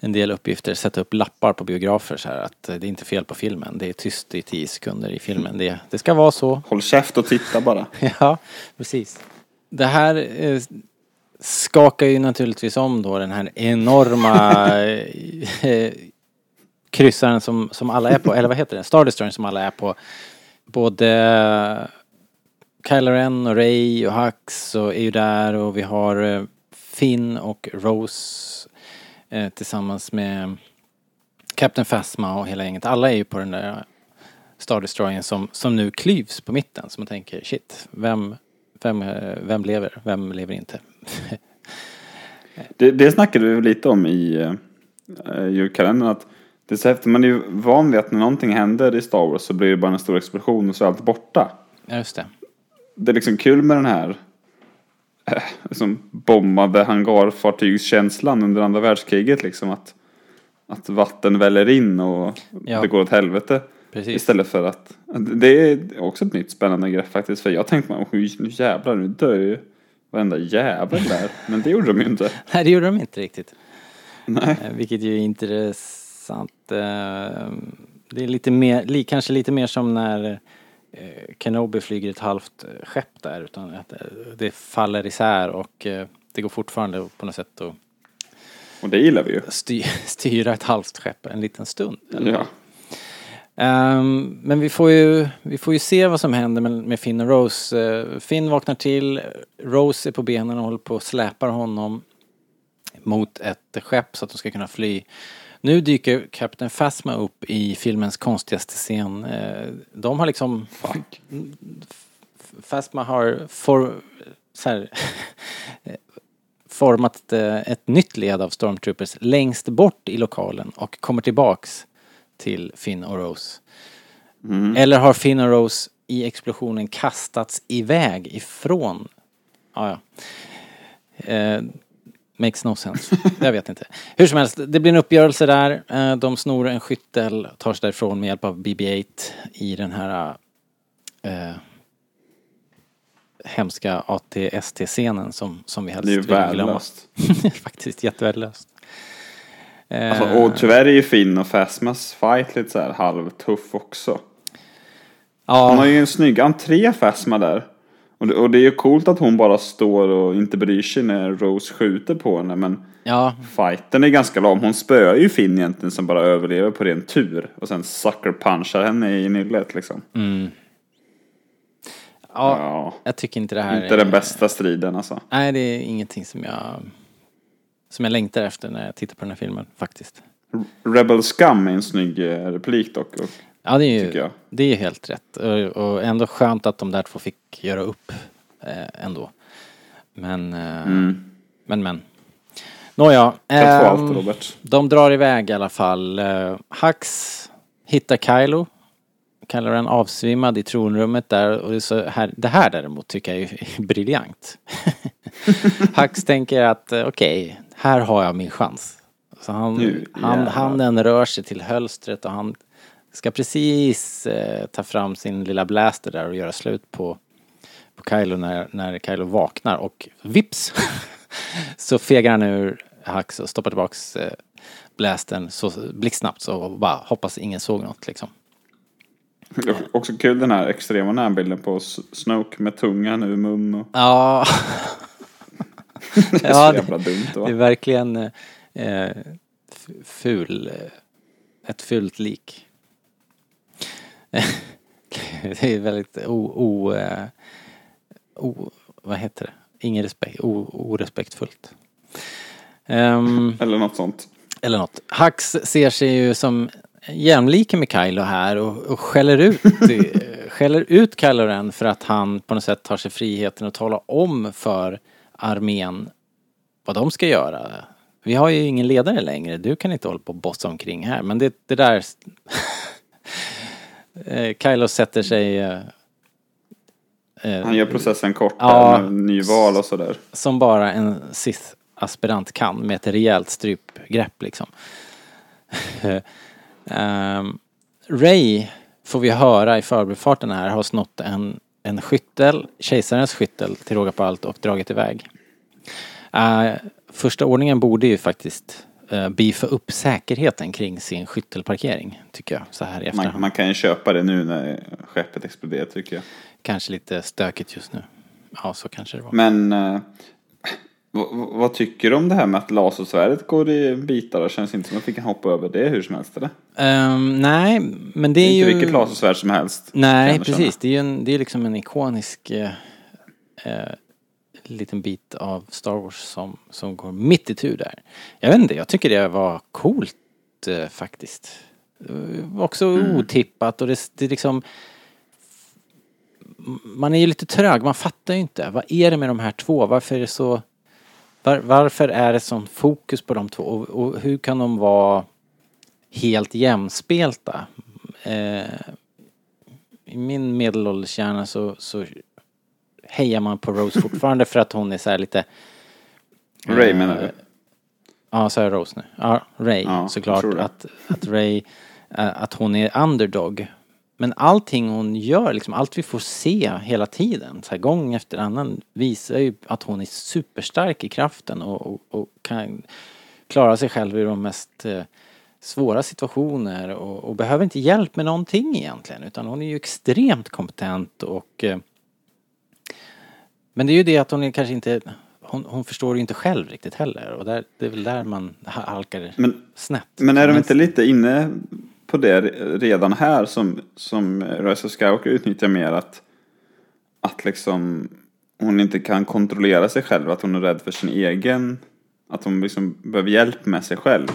en del uppgifter sätta upp lappar på biografer så här att eh, det är inte fel på filmen. Det är tyst i tio sekunder i filmen. Det, det ska vara så. Håll käft och titta bara. Ja, precis. Det här eh, skakar ju naturligtvis om då den här enorma eh, kryssaren som, som alla är på, eller vad heter det? Star Destroyern som alla är på. Både Kylo Ren och Ray och Hux och är ju där och vi har eh, Finn och Rose eh, tillsammans med Captain Phasma och hela gänget. Alla är ju på den där Star Destroyern som, som nu klyvs på mitten. Så man tänker shit, vem, vem, eh, vem lever, vem lever inte? Det, det snackade vi lite om i uh, julkalendern. Att det är så häftigt, man är ju van vid att när någonting händer i Star Wars så blir det bara en stor explosion och så är allt borta. Ja, just det. Det är liksom kul med den här eh, liksom bombade hangarfartygskänslan under andra världskriget liksom. Att, att vatten väller in och Ja. det går åt helvete. Precis. Istället för att, det är också ett nytt spännande grepp faktiskt. För jag tänkte "Oj, nu jävlar, nu dör ju varenda jävel där. Men det gjorde de ju inte. Nej, det gjorde de inte riktigt. Nej. Eh, Vilket ju är intressant. Eh, Det är lite mer, kanske lite mer som när Kenobi flyger ett halvt eh, skepp där. Utan att eh, det faller isär och eh, det går fortfarande på något sätt att Och det gillar vi ju. sty- styra ett halvt skepp en liten stund. Ja. Ehm, men vi får, ju, vi får ju se vad som händer med, med Finn och Rose. Eh, Finn vaknar till, Rose är på benen och håller på och släpar honom mot ett skepp så att de ska kunna fly. Nu dyker Captain Phasma upp i filmens konstigaste scen. Eh, de har liksom... Fuck. Phasma har for, här, format eh, ett nytt led av stormtroopers längst bort i lokalen och kommer tillbaks till Finn och Rose. Eller har Finn och Rose i explosionen kastats iväg ifrån... Ah, ja. Eh, makes no sense. Jag vet inte. Hur som helst, det blir en uppgörelse där. Eh, de snor en skyttel, tar sig därifrån med hjälp av BB-8 i den här eh, hemska ATST-scenen som, som vi helst Det är ju vill glömma. värdelöst. Faktiskt jättevärdelöst. Eh, Alltså, och tyvärr är ju Finn och Phasmas fight lite så här halvtuff också. Han har ja, ju en snygg entré Phasma där. Och det, och det är ju coolt att hon bara står och inte bryr sig när Rose skjuter på henne. Men ja, fighten är ganska lång. Hon spöar ju Finn egentligen som bara överlever på ren tur. Och sen sucker punchar henne i nyllet liksom. ja, Ja, jag tycker inte det här inte den bästa striden alltså. Nej, det är ingenting som jag som jag längtar efter när jag tittar på den här filmen faktiskt. Rebel Scum är en snygg eh, replik dock. Och Ja, det är ju det är helt rätt och, ändå skönt att de där två fick göra upp eh, ändå. Men, eh, men, men. Nåja. Robert. De drar iväg i alla fall. Uh, Hux hittar Kylo. Kylo Ren avsvimmad i tronrummet där. Och så här, det här däremot tycker jag är briljant. Hux tänker att eh, okej, här har jag min chans. Så han, Nu, han, handen rör sig till hölstret och han ska precis eh, ta fram sin lilla blaster där och göra slut på, på Kylo när, när Kylo vaknar och vips så fegar han ur Hux och stoppar tillbaks eh, blasten så blixtsnabbt så bara hoppas ingen såg något liksom. Också kul den här extrema närbilden på Snoke med tungan ur mun. Och... Ja, Det är Ja, så det- jävla dumt va? det är verkligen eh, ful, eh, ett fult lik. det är väldigt o, o, eh, o vad heter det? Ingen respekt, o, orespektfullt. Ehm, Eller något sånt. eller något. Hux ser sig ju som jämlike med Kylo här och, och skäller ut, skäller ut Kylo Ren för att han på något sätt tar sig friheten att tala om för armén vad de ska göra. Vi har ju ingen ledare längre, du kan inte hålla på och bossa omkring här. Men det, det där... Eh, Kylo sätter sig... eh, eh, Han gör processen kort Ja. med nyval och sådär. som bara en Sith-aspirant kan med ett rejält strypgrepp liksom. um, Ray får vi höra i förbifarten här har snott en, en skyttel, kejsarens skyttel till råga på allt och dragit iväg. Uh, första ordningen borde ju faktiskt uh, beefa upp säkerheten kring sin skyttelparkering tycker jag så här i efterhand. Man, man kan ju köpa det nu när skeppet exploderar tycker jag. Kanske lite stökigt just nu. Ja, så kanske det var. Men eh, vad, tycker du om det här med att lasersvärdet går i bitar? Det känns inte som att vi kan hoppa över det hur som helst eller? Ehm, nej, men det Det är är inte ju... vilket lasersvärd som helst. Nej, känna. precis. Det är ju en, det är liksom en ikonisk eh, eh, liten bit av Star Wars som, som går mitt i tur där. Jag vet inte, jag tycker det var coolt eh, faktiskt. Eh, också Mm. otippat och det, det liksom man är ju lite trög, man fattar ju inte. Vad är det med de här två? Varför är det så var, Varför är det sån fokus på de två? Och, och hur kan de vara helt jämspelta? Eh, I min medelålders hjärna så, så hejar man på Rose fortfarande för att hon är så här lite... Ray menar du? Ja, sa jag Rose nu? Ja, Ray Ja, såklart. Att, att Ray, eh, att hon är underdog. Men allting hon gör, liksom allt vi får se hela tiden, så här, gång efter annan, visar ju att hon är superstark i kraften och, och, och kan klara sig själv i de mest eh, svåra situationer och, och behöver inte hjälp med någonting egentligen utan hon är ju extremt kompetent och eh, men det är ju det att hon är kanske inte hon, hon förstår ju inte själv riktigt heller och där, det är väl där man ha- halkar Men, snett. men är de inte lite inne på det redan här som, som Rise of Skywalker utnyttjar mer att, att liksom hon inte kan kontrollera sig själv, att hon är rädd för sin egen, att hon liksom behöver hjälp med sig själv.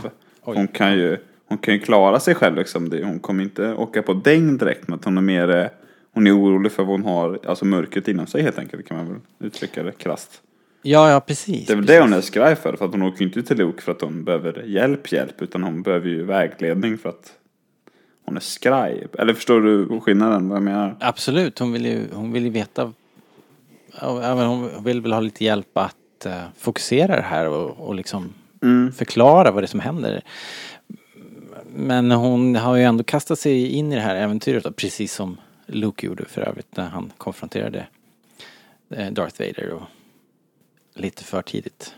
Oj. Hon kan ju, hon kan ju klara sig själv liksom, hon kommer inte åka på däng direkt, men att hon är mer, hon är orolig för vad hon har, alltså mörkret inom sig helt enkelt, kan man väl uttrycka det krasst. Ja, ja precis. Det är väl det hon är skraj för, för att hon åker ju inte till Luke för att hon behöver hjälp, hjälp, utan hon behöver ju vägledning för att hon är skraj. Eller förstår du skillnaden, vad jag menar? Absolut, hon vill ju, hon vill ju veta hon vill väl ha lite hjälp att eh, fokusera det här och, och liksom Mm. förklara vad det är som händer. Men hon har ju ändå kastat sig in i det här äventyret precis som Luke gjorde för övrigt när han konfronterade eh, Darth Vader och lite för tidigt.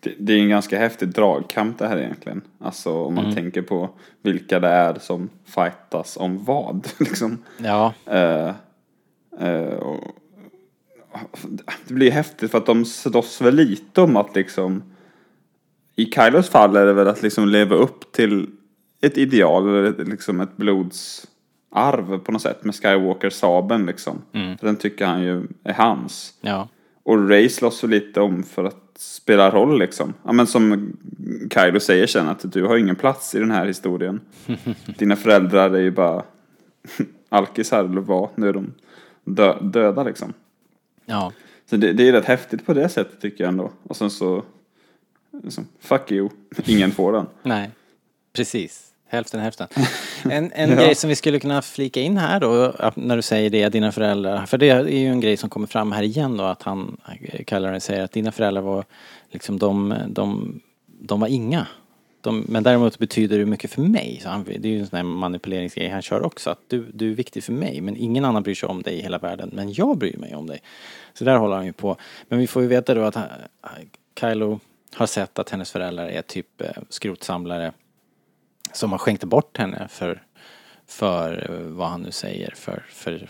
Det, det är en ganska häftig dragkamp det här egentligen. Alltså om man tänker på vilka det är som fightas om vad. liksom. Ja, Eh, eh, och, det blir häftigt för att de slåss väl lite om att liksom i Kylos fall är det väl att liksom leva upp till ett ideal eller liksom ett blodsarv på något sätt med Skywalker-sabeln liksom. Den tycker han ju är hans. ja, Och Ray slåss väl lite om för att spela roll liksom. Ja men som Kylo säger sen att du har ingen plats i den här historien. Dina föräldrar är ju bara alkisar eller vad, nu är de dö- döda liksom. ja. Så det, det är rätt häftigt på det sättet tycker jag ändå. Och sen så, liksom, fuck you, ingen får den. Nej, precis. Hälften hälften. En, en grej som vi skulle kunna flika in här då, när du säger det, dina föräldrar. För det är ju en grej som kommer fram här igen då, att han, kallar det, säger att dina föräldrar var liksom de, de, de var inga. de, men däremot betyder du mycket för mig. Så han, det är ju en sån här manipuleringsgrej han kör också. Att du, du är viktig för mig men ingen annan bryr sig om dig i hela världen. Men jag bryr mig om dig. Så där håller han ju på. Men vi får ju veta då att han, Kylo har sett att hennes föräldrar är typ eh, skrotsamlare som har skänkt bort henne för, för eh, vad han nu säger, för, för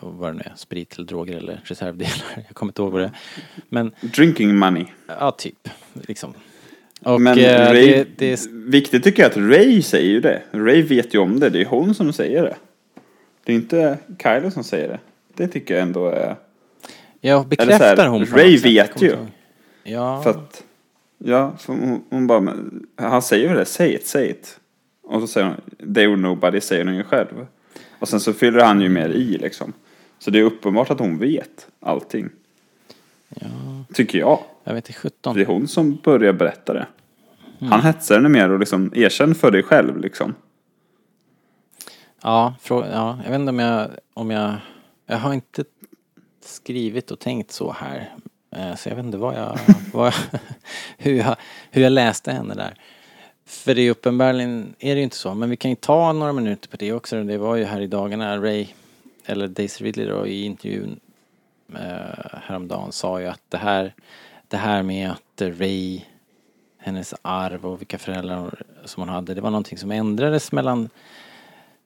vad det nu är, sprit eller droger eller reservdelar. Jag kommer inte ihåg vad det är. Men Drinking money. ja, typ. Liksom. Och Men eh, Ray, det, det är viktigt tycker jag att Ray säger ju det. Ray vet ju om det, det är hon som säger det. Det är inte Kylo som säger det. Det tycker jag ändå är... Ja, bekräftar här, hon på Ray vet ju. Ja, För att, ja, för hon, hon bara, men, han säger ju det, say it, say it. Och så säger hon, they were nobody, säger hon ju själv. Och sen så fyller han ju mer i liksom. Så det är uppenbart att hon vet allting. ja, Tycker jag. jag vet inte, 17. Det är hon som börjar berätta det. Mm. Han hetsar henne mer och liksom, erkänn för dig själv liksom. Ja, frå, ja, jag vet inte om jag, om jag, jag har inte skrivit och tänkt så här. Eh, så jag vet inte vad jag, vad, hur jag, hur jag läste henne där. För det är uppenbarligen, är det ju inte så. Men vi kan ju ta några minuter på det också. Det var ju här i dagarna, Ray, eller Daisy Ridley då, i intervjun eh, häromdagen sa ju att det här, det här med att Ray, hennes arv och vilka föräldrar som hon hade, det var någonting som ändrades mellan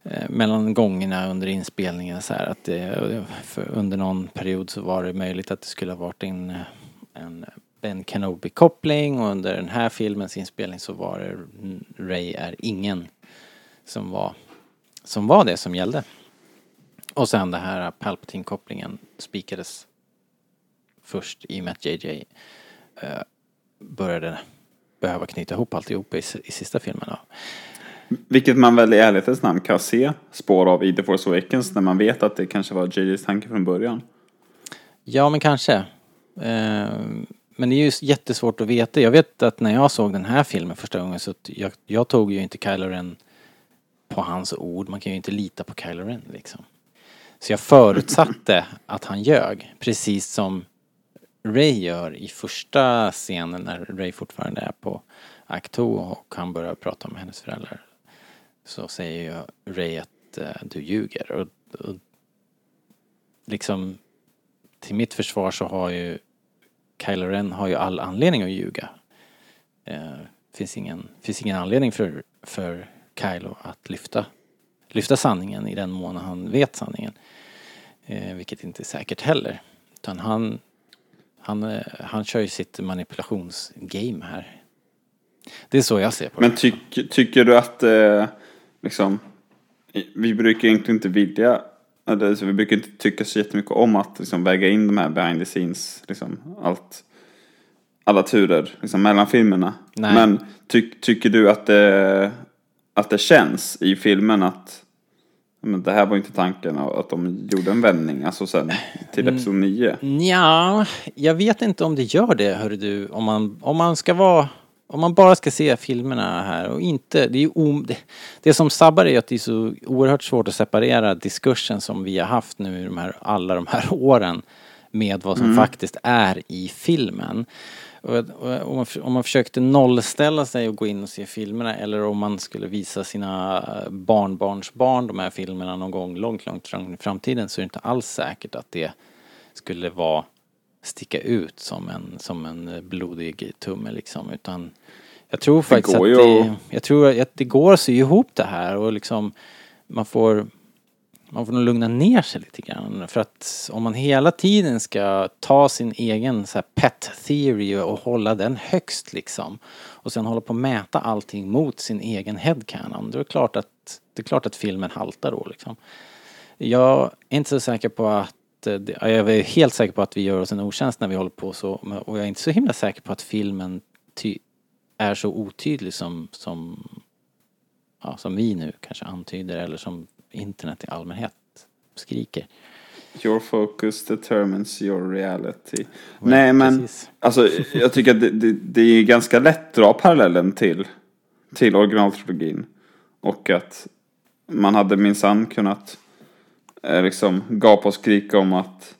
Eh, mellan gångerna under inspelningen så här att eh, det, under någon period så var det möjligt att det skulle ha varit en, en Ben Kenobi-koppling och under den här filmens inspelning så var det Ray är ingen som var, som var det som gällde. Och sen det här Palpatine-kopplingen spikades först i och med att JJ eh, började behöva knyta ihop alltihop i, i sista filmen. Då. Vilket man väl i ärlighetens namn kan se spår av i The Force Awakens när man vet att det kanske var JJs tanke från början. Ja, men kanske. Eh, men det är ju jättesvårt att veta. Jag vet att när jag såg den här filmen första gången så att jag, jag tog ju inte Kylo Ren på hans ord. Man kan ju inte lita på Kylo Ren liksom. Så jag förutsatte att han ljög. Precis som Ray gör i första scenen när Ray fortfarande är på Acto och han börjar prata om hennes föräldrar. Så säger ju Ray att eh, du ljuger. Och, och liksom till mitt försvar så har ju Kylo Ren har ju all anledning att ljuga. Eh, finns ingen, finns ingen anledning för, för Kylo att lyfta, lyfta sanningen i den mån han vet sanningen. Eh, vilket inte är säkert heller. Utan han, han, eh, han kör ju sitt manipulationsgame här. Det är så jag ser på det. Men tycker du att eh, liksom, vi brukar egentligen inte vilja, alltså, vi brukar inte tycka så jättemycket om att liksom, väga in de här behind the scenes, liksom, allt, alla turer liksom, mellan filmerna. Nej. Men ty, tycker du att det, att det känns i filmen att men det här var inte tanken att de gjorde en vändning, alltså sen till Mm. episod 9. Ja, jag vet inte om det gör det, hör du. Om man, om man ska vara... Om man bara ska se filmerna här och inte... Det, är ju om, det, det som sabbar är att det är så oerhört svårt att separera diskursen som vi har haft nu i de här, alla de här åren med vad som faktiskt är i filmen. Och, och, om, man, om man försökte nollställa sig och gå in och se filmerna eller om man skulle visa sina eh, barnbarnsbarn de här filmerna någon gång långt, långt fram i framtiden så är det inte alls säkert att det skulle vara sticka ut som en, som en blodig tumme liksom utan jag tror faktiskt går att det, jag tror att det går att sy ihop det här och liksom man får man får nog lugna ner sig lite grann. För att om man hela tiden ska ta sin egen så pet theory och hålla den högst liksom. Och sen hålla på att mäta allting mot sin egen headcanon. Då är det klart att, det är klart att filmen haltar då liksom. Jag är inte så säker på att eh, jag är helt säker på att vi gör oss en otjänst när vi håller på så. Och jag är inte så himla säker på att filmen är så otydlig som, som, ja, som vi nu kanske antyder eller som internet i allmänhet skriker. Your focus determines your reality. Nej men, precis. alltså jag tycker att det, det, det är ganska lätt att dra parallellen till, till originaltrilogin. Och att man hade minsann kunnat liksom gapa och skrika om att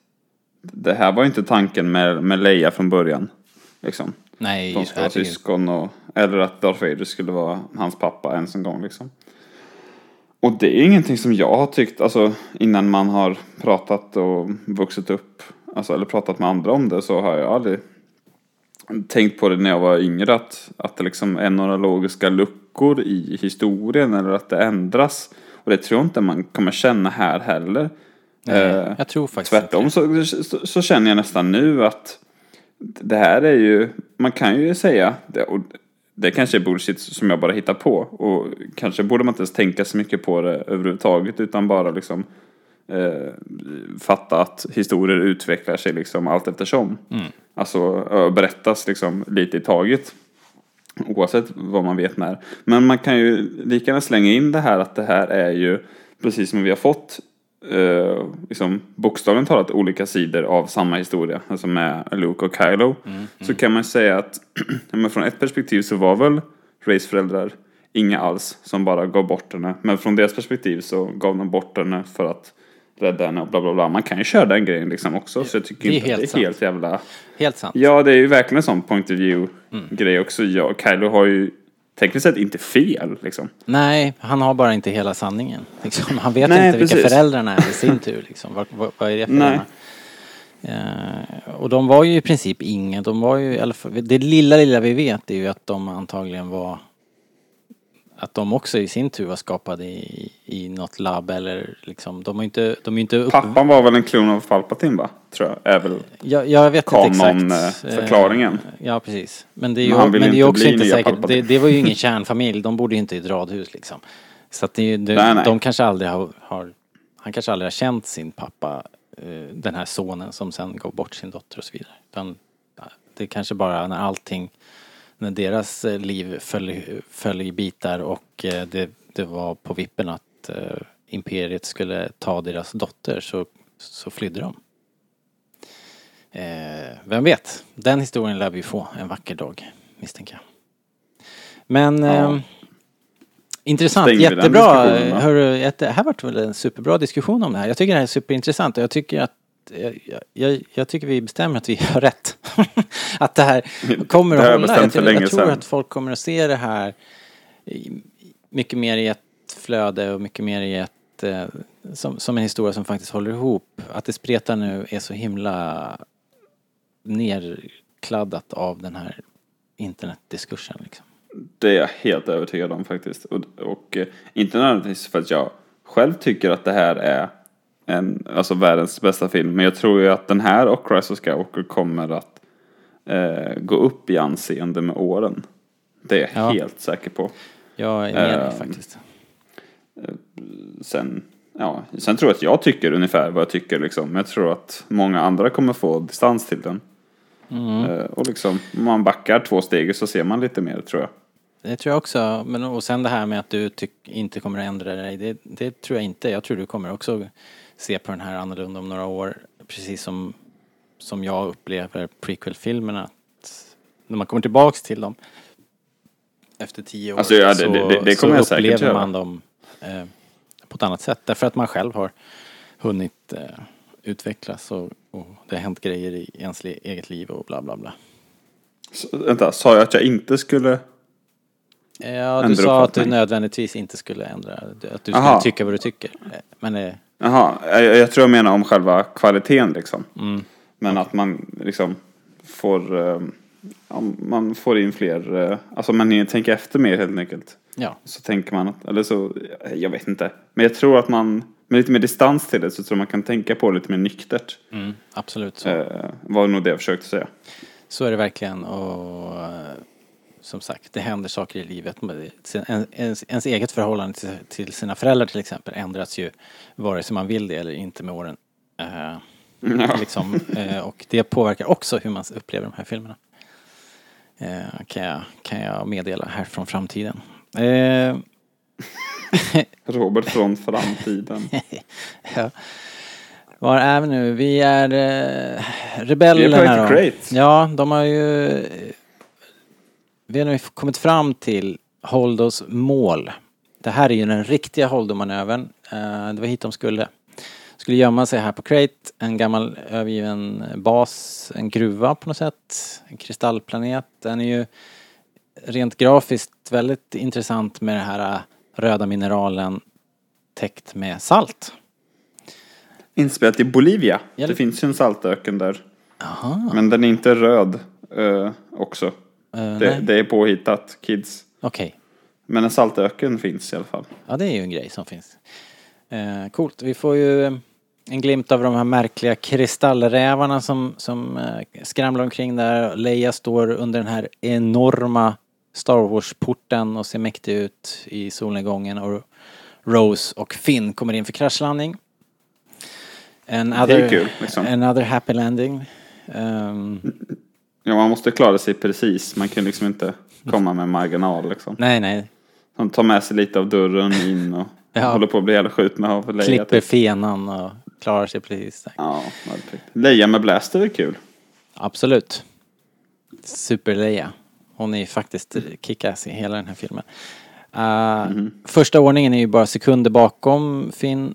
det här var inte tanken med, med Leia från början. Liksom. Nej, de skulle vara syskon och, eller att Darth Vader skulle vara hans pappa ens en gång liksom. Och det är ingenting som jag har tyckt, alltså innan man har pratat och vuxit upp, alltså eller pratat med andra om det så har jag aldrig tänkt på det när jag var yngre att, att det liksom är några logiska luckor i historien eller att det ändras. Och det tror jag inte man kommer känna här heller. Nej, Eh, jag tror faktiskt Tvärtom så, så, så känner jag nästan nu att det här är ju, man kan ju säga, det, och det kanske är bullshit som jag bara hittar på och kanske borde man inte ens tänka så mycket på det överhuvudtaget utan bara liksom eh, fatta att historier utvecklar sig liksom allt eftersom. Alltså ö, berättas liksom lite i taget. Oavsett vad man vet när. Men man kan ju lika gärna slänga in det här att det här är ju precis som vi har fått eh, liksom bokstavligt talat olika sidor av samma historia. Alltså med Luke och Kylo. Så kan man säga att men från ett perspektiv så var väl Rays föräldrar inga alls som bara gav bort henne. Men från deras perspektiv så gav de bort henne för att rädda henne och bla bla bla. Man kan ju köra den grejen liksom också. Så jag tycker Det är helt det är helt jävla... Helt sant. Ja, det är ju verkligen en sån point of view Mm. också. Ja, Kylo har ju tekniskt sett inte fel liksom. Nej, han har bara inte hela sanningen. Liksom. Han vet Nej, inte vilka precis. föräldrarna är i sin tur. Liksom. Vad, vad, vad är det för Nej. Eh, och de var ju i princip ingen. De var ju, i alla fall, det lilla, lilla vi vet är ju att de antagligen var att de också i sin tur var skapade i, i något labb eller liksom, de är ju inte, de är inte upp... Pappan var väl en klon av Palpatine va? Tror jag. Är väl. Jag, jag vet inte exakt. Kanon-förklaringen. Eh, Ja, precis. Men det är ju, Men men det är också inte säkert. Det, det var ju ingen kärnfamilj. De bodde ju inte i ett radhus liksom. Så att det, det, Nej, nej. de kanske aldrig har, har, han kanske aldrig har känt sin pappa, eh, den här sonen som sen gav bort sin dotter och så vidare. Utan ja, det är kanske bara när allting, när deras eh, liv föll, föll i bitar och eh, det, det var på vippen att eh, imperiet skulle ta deras dotter så, så flydde de. Eh, vem vet? Den historien lär vi få en vacker dag, misstänker jag. Men Ja. eh, intressant, Stänger jättebra. Hörru, jätte, här vart väl en superbra diskussion om det här. Jag tycker det här är superintressant och jag tycker att jag, jag, jag tycker vi bestämmer att vi har rätt. att det här kommer Det att har jag hålla. Jag, länge jag tror sedan. att folk kommer att se det här mycket mer i ett flöde och mycket mer i ett eh, som, som en historia som faktiskt håller ihop. Att det spretar nu är så himla nerkladdat av den här internetdiskursen liksom. Det är jag helt övertygad om faktiskt. Och, och eh, inte nödvändigtvis för att jag själv tycker att det här är en, alltså världens bästa film. Men jag tror ju att den här och Rise of Skywalker kommer att eh, gå upp i anseende med åren. Det är jag Ja. helt säker på. Jag är med Ehm, faktiskt. Sen, ja, sen tror jag att jag tycker ungefär vad jag tycker liksom. Men jag tror att många andra kommer få distans till den. Mm. Eh, och liksom, om man backar två steg så ser man lite mer tror jag. Det tror jag också. Men och sen det här med att du inte kommer att ändra dig. Det, det tror jag inte. Jag tror du kommer också se på den här annorlunda om några år. Precis som, som jag upplever prequel-filmerna. Att när man kommer tillbaks till dem efter tio år Alltså, ja, det- så, det- det- så säkert upplever man dem eh, på ett annat sätt. Därför att man själv har hunnit eh, utvecklas och, och det har hänt grejer i ens eget liv och bla bla bla. Så, vänta, sa jag att jag inte skulle? Ja, du sa att du nödvändigtvis inte skulle ändra, att du skulle Aha. tycka vad du tycker. Men eh, Jaha, jag, jag tror jag menar om själva kvaliteten liksom. Mm. Men att man liksom får, eh, ja, man får in fler, eh, alltså man tänker efter mer helt enkelt. ja, Så tänker man att, eller så, jag vet inte. Men jag tror att man, med lite mer distans till det så tror jag man kan tänka på det lite mer nyktert. mm, absolut så. Eh, var nog det jag försökte säga. Så är det verkligen och eh, som sagt, det händer saker i livet. Ens, ens eget förhållande till, till sina föräldrar till exempel ändras ju vare sig man vill det eller inte med åren. Eh, liksom, eh, och det påverkar också hur man upplever de här filmerna. Eh, kan, jag, kan jag meddela här från framtiden. Eh, Robert från framtiden. Ja. Var är vi nu? Vi är eh, Vi är rebellerna på till då. Crate. Ja, de har ju... eh, Vi har nu kommit fram till Holdos mål. Det här är ju den riktiga Holdo-manövern. Eh, det var hit de skulle. skulle gömma sig här på Crate, en gammal övergiven bas, en gruva på något sätt, en kristallplanet. Den är ju rent grafiskt väldigt intressant med det här äh, röda mineralen täckt med salt. Inspelat i Bolivia. Ja, Det det- finns ju en saltöken där. Jaha. Men den är inte röd eh, också. Uh, Det, det är påhittat, kids. Okej. Men en saltöken finns i alla fall. Ja, det är ju en grej som finns. Eh, coolt. Vi får ju eh, en glimt av de här märkliga kristallrävarna som, som eh, skramlar omkring där. Leia står under den här enorma Star Wars-porten och ser mäktig ut i solnedgången och Rose och Finn kommer in för kraschlandning. Another, kul, liksom. Another happy landing. Ehm, Ja, man måste klara sig precis. Man kan liksom inte komma med marginal liksom. nej, nej. De tar med sig lite av dörren in och Ja. håller på att bli ihjälskjutna av Leia. Klipper Typ. fenan och klarar sig precis. där. Ja, perfekt. Leia med blaster är kul. Absolut. Super-Leia. Hon är ju faktiskt kickass i hela den här filmen. Uh, Första ordningen är ju bara sekunder bakom Finn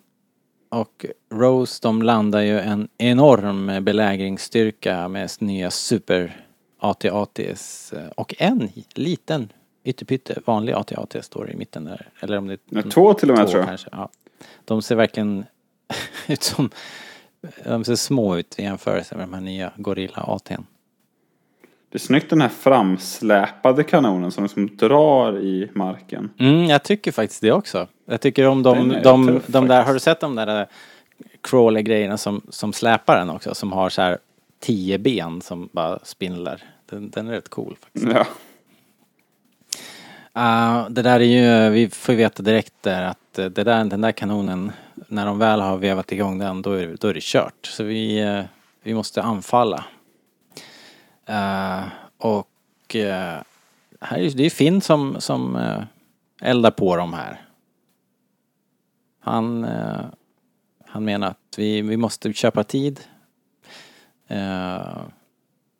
och Rose. De landar ju en enorm belägringsstyrka med nya super AT-ATs eh, och en liten ytterpytte vanlig AT-AT står i mitten där. Eller om det Ja, två till och med två tror jag. kanske. Ja. De ser verkligen ut som, de ser små ut i jämförelse med de här nya Gorilla AT'n. Det är snyggt den här framsläpade kanonen som liksom drar i marken. Mm, jag tycker faktiskt det också. Jag tycker om de, är de, tuff de där, har du sett de där crawler-grejerna som, som släpar den också? Som har så här tio ben som bara spindlar. Den, den är rätt cool faktiskt. Ja. Uh, det där är ju, vi får ju veta direkt där att eh, det där, den där kanonen, när de väl har vevat igång den, då är, det- då är det kört. Så vi, eh, vi måste anfalla. Eh, och här är, det är Finn som, som eldar på dem här. Han, han menar att vi, vi måste köpa tid.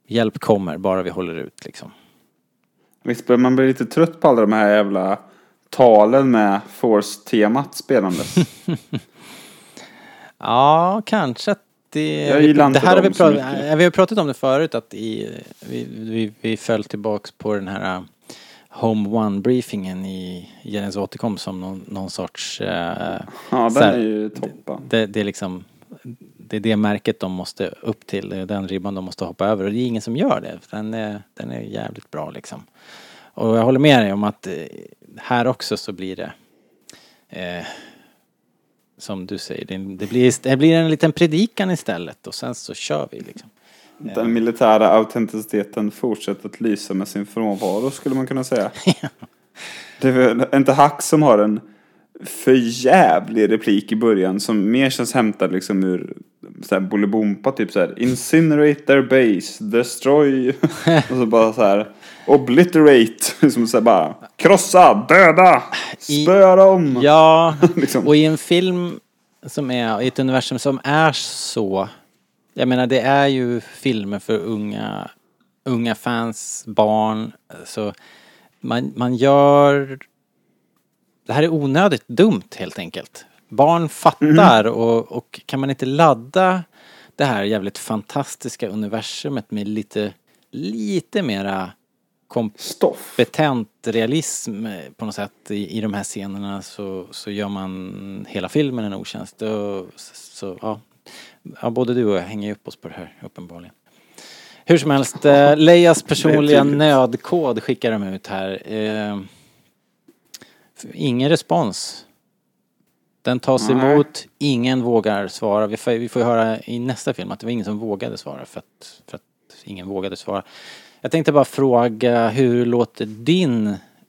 Hjälp kommer, bara vi håller ut liksom. Visst börjar man bli lite trött på alla de här jävla talen med Force-temat spelandes. Ja, kanske att det... Jag gillar inte det här har vi, pratat, vi har pratat om det förut att i, vi, vi, vi föll tillbaks på den här uh, Home One-briefingen i Jens återkom som någon, någon sorts... Uh, Ja, den här, är ju toppen. det, det är liksom... Det är det märket de måste upp till, det är den ribban de måste hoppa över och det är ingen som gör det. Den är, den är jävligt bra liksom. Och jag håller med dig om att eh, här också så blir det eh, som du säger, det, blir, det blir en liten predikan istället och sen så kör vi liksom. Den militära autenticiteten fortsätter att lysa med sin frånvaro skulle man kunna säga. Det är inte Hack som har en förjävlig replik i början som mer känns hämtad liksom ur såhär Bolibompa typ såhär Incinerate their base, destroy och så bara så här Obliterate, som såhär bara Krossa, döda, spöa dem. Ja, Liksom. och i en film som är, i ett universum som är så, jag menar det är ju filmer för unga, unga fans, barn, så man, man gör, det här är onödigt dumt helt enkelt. Barn fattar och, och kan man inte ladda det här jävligt fantastiska universumet med lite, lite mera komp Stoff. betänt realism på något sätt i, i de här scenerna så, så gör man hela filmen en otjänst. Och, så, ja. ja, både du och jag hänger ju upp oss på det här uppenbarligen. Hur som helst, eh, Leias personliga nödkod skickar de ut här. Eh, ingen respons. Den tas Nej. emot, ingen vågar svara. Vi får, vi får höra i nästa film att det var ingen som vågade svara för att, för att ingen vågade svara. Jag tänkte bara fråga, hur låter din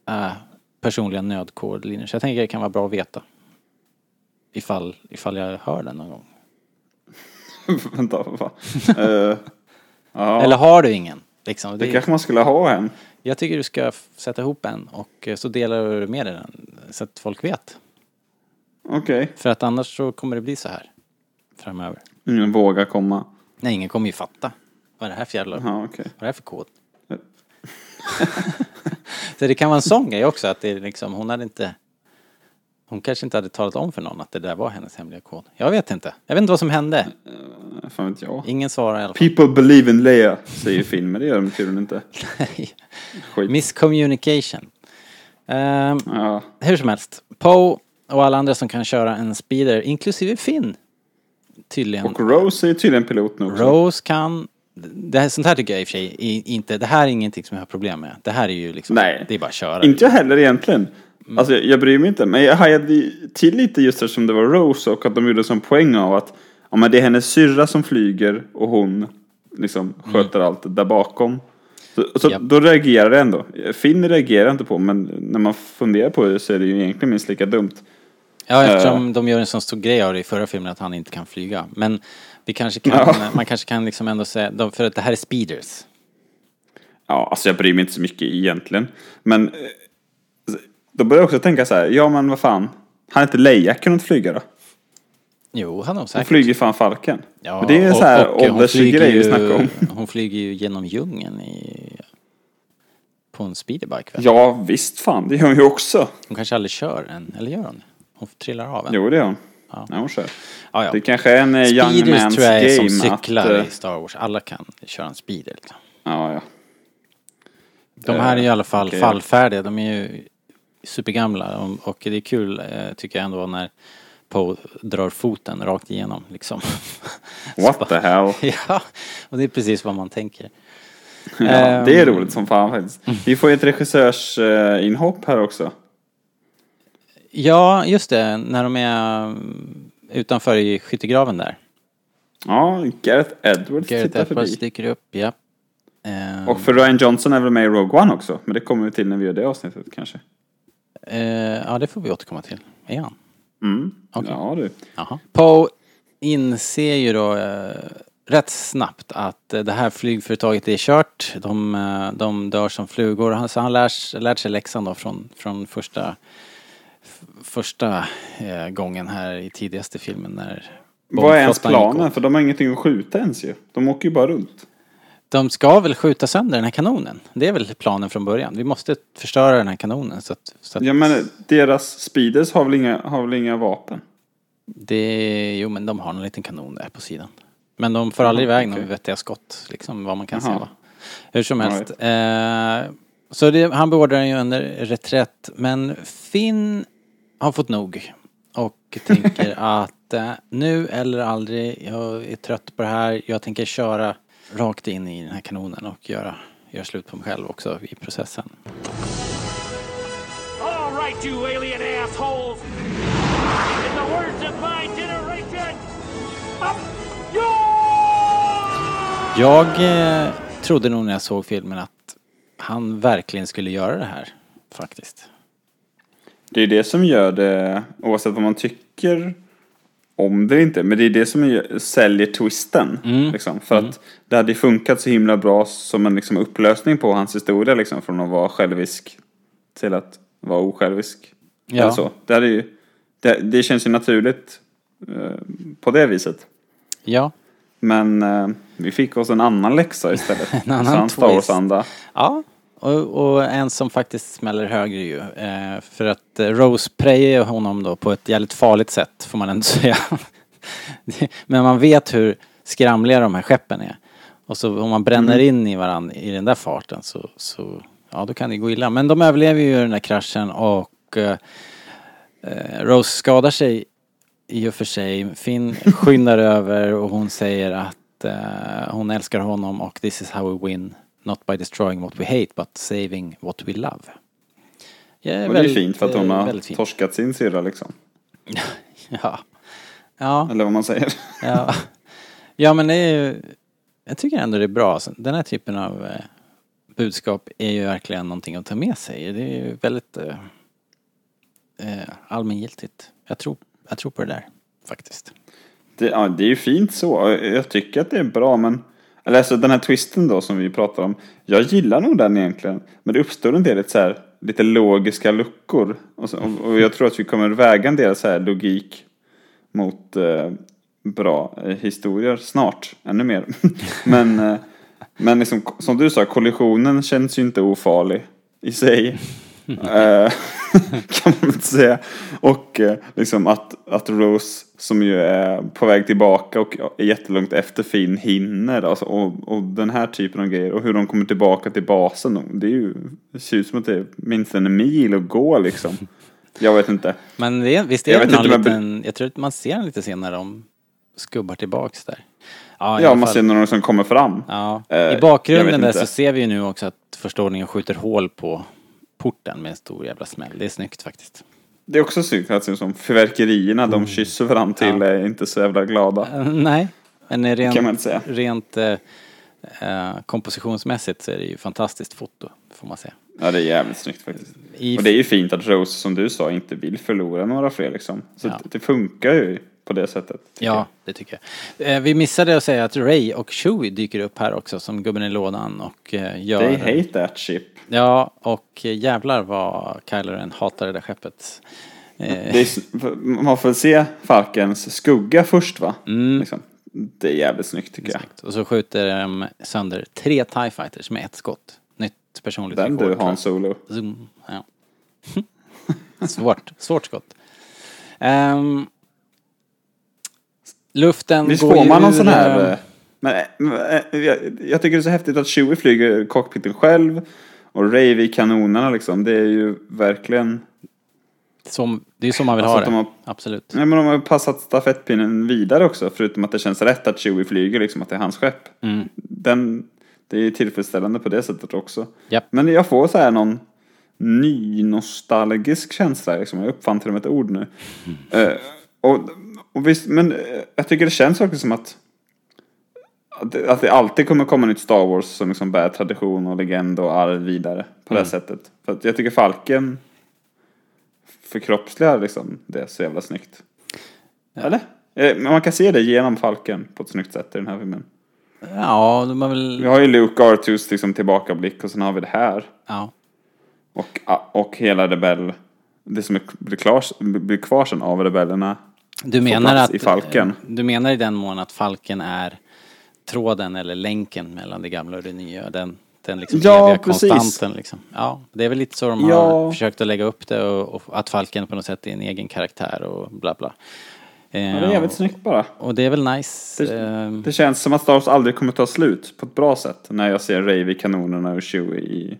äh, personliga nödkod Linus? Jag tänker det kan vara bra att veta. Ifall, ifall jag hör den någon gång. Vänta? Eh, ja, Eller har du ingen? Liksom, det det, kanske man skulle ha en. Jag tycker du ska sätta ihop en och eh, så delar du med dig den så att folk vet. Okej. För att annars så kommer det bli så här framöver. Ingen vågar komma. Nej, ingen kommer ju fatta. Vad är det här för jävla... Ja, okej. Vad är det här för kod? så det kan vara en sån grej också att det är liksom, hon hade inte... Hon kanske inte hade talat om för någon att det där var hennes hemliga kod. Jag vet inte. Jag vet inte vad som hände. Fan vet jag. Ingen svarar i alla fall. People believe in Leia, säger Finn, men det gör de tydligen inte. Skit. Miscommunication. Ehm, Ja. hur som helst. Poe och alla andra som kan köra en speeder, inklusive Finn. Tydligen. Och Rose är tydligen pilot nu också. Rose kan... Det här, sånt här tycker jag i och för sig inte... Det här är ingenting som jag har problem med. Det här är ju liksom... Nej. Det är bara att köra. Inte jag heller egentligen. Mm. Alltså jag, jag bryr mig inte. Men jag hajade till lite just eftersom det var Rose och att de gjorde som poäng av att ja, men det är hennes syrra som flyger och hon liksom sköter allt där bakom. Så, så Japp. då reagerar det ändå. Finn reagerar inte på men när man funderar på det så är det ju egentligen minst lika dumt. Ja, Eh. eftersom de gör en sån stor grej av det i förra filmen att han inte kan flyga. Men vi kanske kan... Ja. Man kanske kan liksom ändå säga... För att det här är speeders. Ja, alltså jag bryr mig inte så mycket egentligen. Men eh, då börjar jag också tänka så här, ja men vad fan. Han inte Leia kunnat flyga då? Jo, han har Hon säkert. flyger fan Falken. Ja, Men det är så här hon åldersgrej vi snackar om. Hon flyger ju genom djungeln i... På en speederbike väl? Ja, visst fan, det gör hon ju också. Hon kanske aldrig kör en, eller gör hon det? Hon trillar av en. Jo, det gör hon. Ja. Ja, hon kör. Ja, ja. Det kanske är en eh, young Speeders man's tror jag är som game cyklar att... i Star Wars. Alla kan köra en speeder. Liksom. Ja, ja. De här är ju i alla fall okej, fallfärdiga. De är ju supergamla. Och- det är kul, eh, tycker jag ändå, när Poe drar foten rakt igenom. Liksom. What the hell. ja, och det är precis vad man tänker. Ja, det är Ehm. roligt som fan faktiskt. Vi får ju ett regissörsinhopp här också. Ja, just det. När de är mm, utanför i skyttegraven där. Ja, Gareth Edwards Gareth tittar Edwards förbi. dyker upp, ja. Ehm, Och för Ryan Johnson är väl med i Rogue One också. Men det kommer vi till när vi gör det avsnittet kanske. Eh, ja, det får vi återkomma till. Är han? Mm. Okej. Ja du. Jaha. Poe inser ju då eh, rätt snabbt att eh, det här flygföretaget är kört. De, eh, de dör som flugor. Han, så han lär, lärt sig läxan då från, från första, f- första eh, gången här i tidigaste filmen när Vad är ens planen? För de har ingenting att skjuta ens ju. De åker ju bara runt. De ska väl skjuta sönder den här kanonen. Det är väl planen från början. Vi måste förstöra den här kanonen så att, så att Ja men deras speeders har väl inga, har väl inga vapen? det... Jo men de har en liten kanon där på sidan. Men de får aldrig iväg några okej. vettiga skott, liksom vad man kan Jaha. se va. Hur som helst. Eh, så det, han beordrar ju under reträtt. Men Finn har fått nog. Och tänker att eh, nu eller aldrig, jag är trött på det här. Jag tänker köra rakt in i den här kanonen och göra, göra slut på mig själv också i processen. All right, you alien assholes! In the words of my generation, up yours! Jag eh, trodde nog när jag såg filmen att han verkligen skulle göra det här. Faktiskt. Det är det som gör det, oavsett vad man tycker om det inte, men det är det som gör, säljer twisten. Mm. Liksom, för att det hade funkat så himla bra som en liksom, upplösning på hans historia, liksom, från att vara självisk till att vara osjälvisk. Ja. Eller så. Det, hade ju, det, det känns ju naturligt eh, på det viset. Ja. Men eh, vi fick oss en annan läxa istället. En annan twist. Ja, och, och en som faktiskt smäller högre ju. Eh, för att eh, Rose prejar honom då på ett jävligt farligt sätt får man ändå säga. Men man vet hur skramliga de här skeppen är. Och så om man bränner in i varandra i den där farten så, så ja då kan det gå illa. Men de överlever ju den där kraschen och eh, eh, Rose skadar sig i och för sig. Finn skyndar över och hon säger att eh, hon älskar honom och this is how we win. Not by destroying what we hate but saving what we love. Ja, Och det är fint för att hon eh, har väldigt torskat sin syrra liksom. Ja. Ja, Eller vad man säger. ja. ja men det är ju, jag tycker ändå det är bra. Den här typen av eh, budskap är ju verkligen någonting att ta med sig. Det är ju väldigt eh, eh, allmängiltigt. Jag tror, jag tror på det där faktiskt. Det, ja, det är ju fint så. Jag tycker att det är bra men eller alltså den här twisten då som vi pratar om. Jag gillar nog den egentligen. Men det uppstår en del lite så här, lite logiska luckor. Och, så, och jag tror att vi kommer väga en del så här logik mot eh, bra eh, historier snart. Ännu mer. men eh, men liksom, som du sa, kollisionen känns ju inte ofarlig i sig. Eh, kan man inte säga. Och eh, liksom att, att Rose, som ju är på väg tillbaka och är jättelångt efter Finn, hinner. Alltså, och, och den här typen av grejer. Och hur de kommer tillbaka till basen. Det är ju, det ser ut som att det är minst en mil att gå liksom. Jag vet inte. Men det, visst är Jag det någon inte, men- liten, jag tror att man ser den lite senare de skubbar tillbaks där. Ja, Ja, man ser de som kommer fram. Ja. Eh, I jag bakgrunden där så ser vi ju nu också att första ordningen skjuter hål på porten med en stor jävla smäll. Det är snyggt faktiskt. Det är också snyggt att se som fyrverkerierna de kysser varandra till Mm. Ja. är inte så jävla glada. Eh, nej, men eh, rent, Kan man inte säga. rent eh, eh, kompositionsmässigt så är det ju fantastiskt foto, får man säga. Ja, det är jävligt snyggt faktiskt. I Och det är ju fint att Rose, som du sa, inte vill förlora några fler liksom. Så Ja. det, det funkar ju på det sättet. Ja, det tycker jag. Eh, vi missade att säga att Ray och Chewie dyker upp här också som gubben i lådan och eh, gör... They hate that ship. Ja, och jävlar vad Kylo Ren hatar det där skeppet. Eh, är, man får se Falkens skugga först va? Mm. Liksom. Det är jävligt snyggt tycker jag. Snyggt. Och så skjuter de sönder tre TIE fighters med ett skott. Nytt personligt Den rekord. du tror jag. Han Solo. Zoom. Ja. svårt, svårt skott. Ehm, luften Visst går får man någon ur, sån här... eh, eh, Men, eh, jag, jag tycker det är så häftigt att Chewie flyger cockpiten själv. Och Ray vid kanonerna liksom. Det är ju verkligen... Som, det är så man vill Alltså ha det. de har- Absolut. Nej men de har passat stafettpinnen vidare också. Förutom att det känns rätt att Chewie flyger liksom. Att det är hans skepp. Mm. Den, det är ju tillfredsställande på det sättet också. Japp. Men jag får så här någon ny nostalgisk känsla. Liksom. Jag uppfann till och med ett ord nu. Mm. Eh, och, och visst, men eh, jag tycker det känns också som att att det, att det alltid kommer komma nytt Star Wars som liksom bär tradition och legend och arv vidare på Mm. det sättet. För att jag tycker Falken förkroppsligar liksom det så jävla snyggt. Eller? Eh, Men man kan se det genom Falken på ett snyggt sätt i den här filmen. Ja, har väl... Vi har ju Luke Artus liksom tillbakablick och sen har vi det här. Ja. Och, och hela rebell... Det som är, blir, klar, blir kvar sen av rebellerna. Du menar att... I Falken. Du menar i den mån att Falken är tråden eller länken mellan det gamla och det nya. Den, den liksom Ja, eviga precis. konstanten liksom. Ja, det är väl lite så de har Ja. försökt att lägga upp det och, och att Falken på något sätt är en egen karaktär och bla bla. Ja, det är jävligt snyggt bara. Och det är väl nice. Det, ehm, det känns som att Star Wars aldrig kommer ta slut på ett bra sätt. När jag ser Ray vid kanonerna och Chewie i,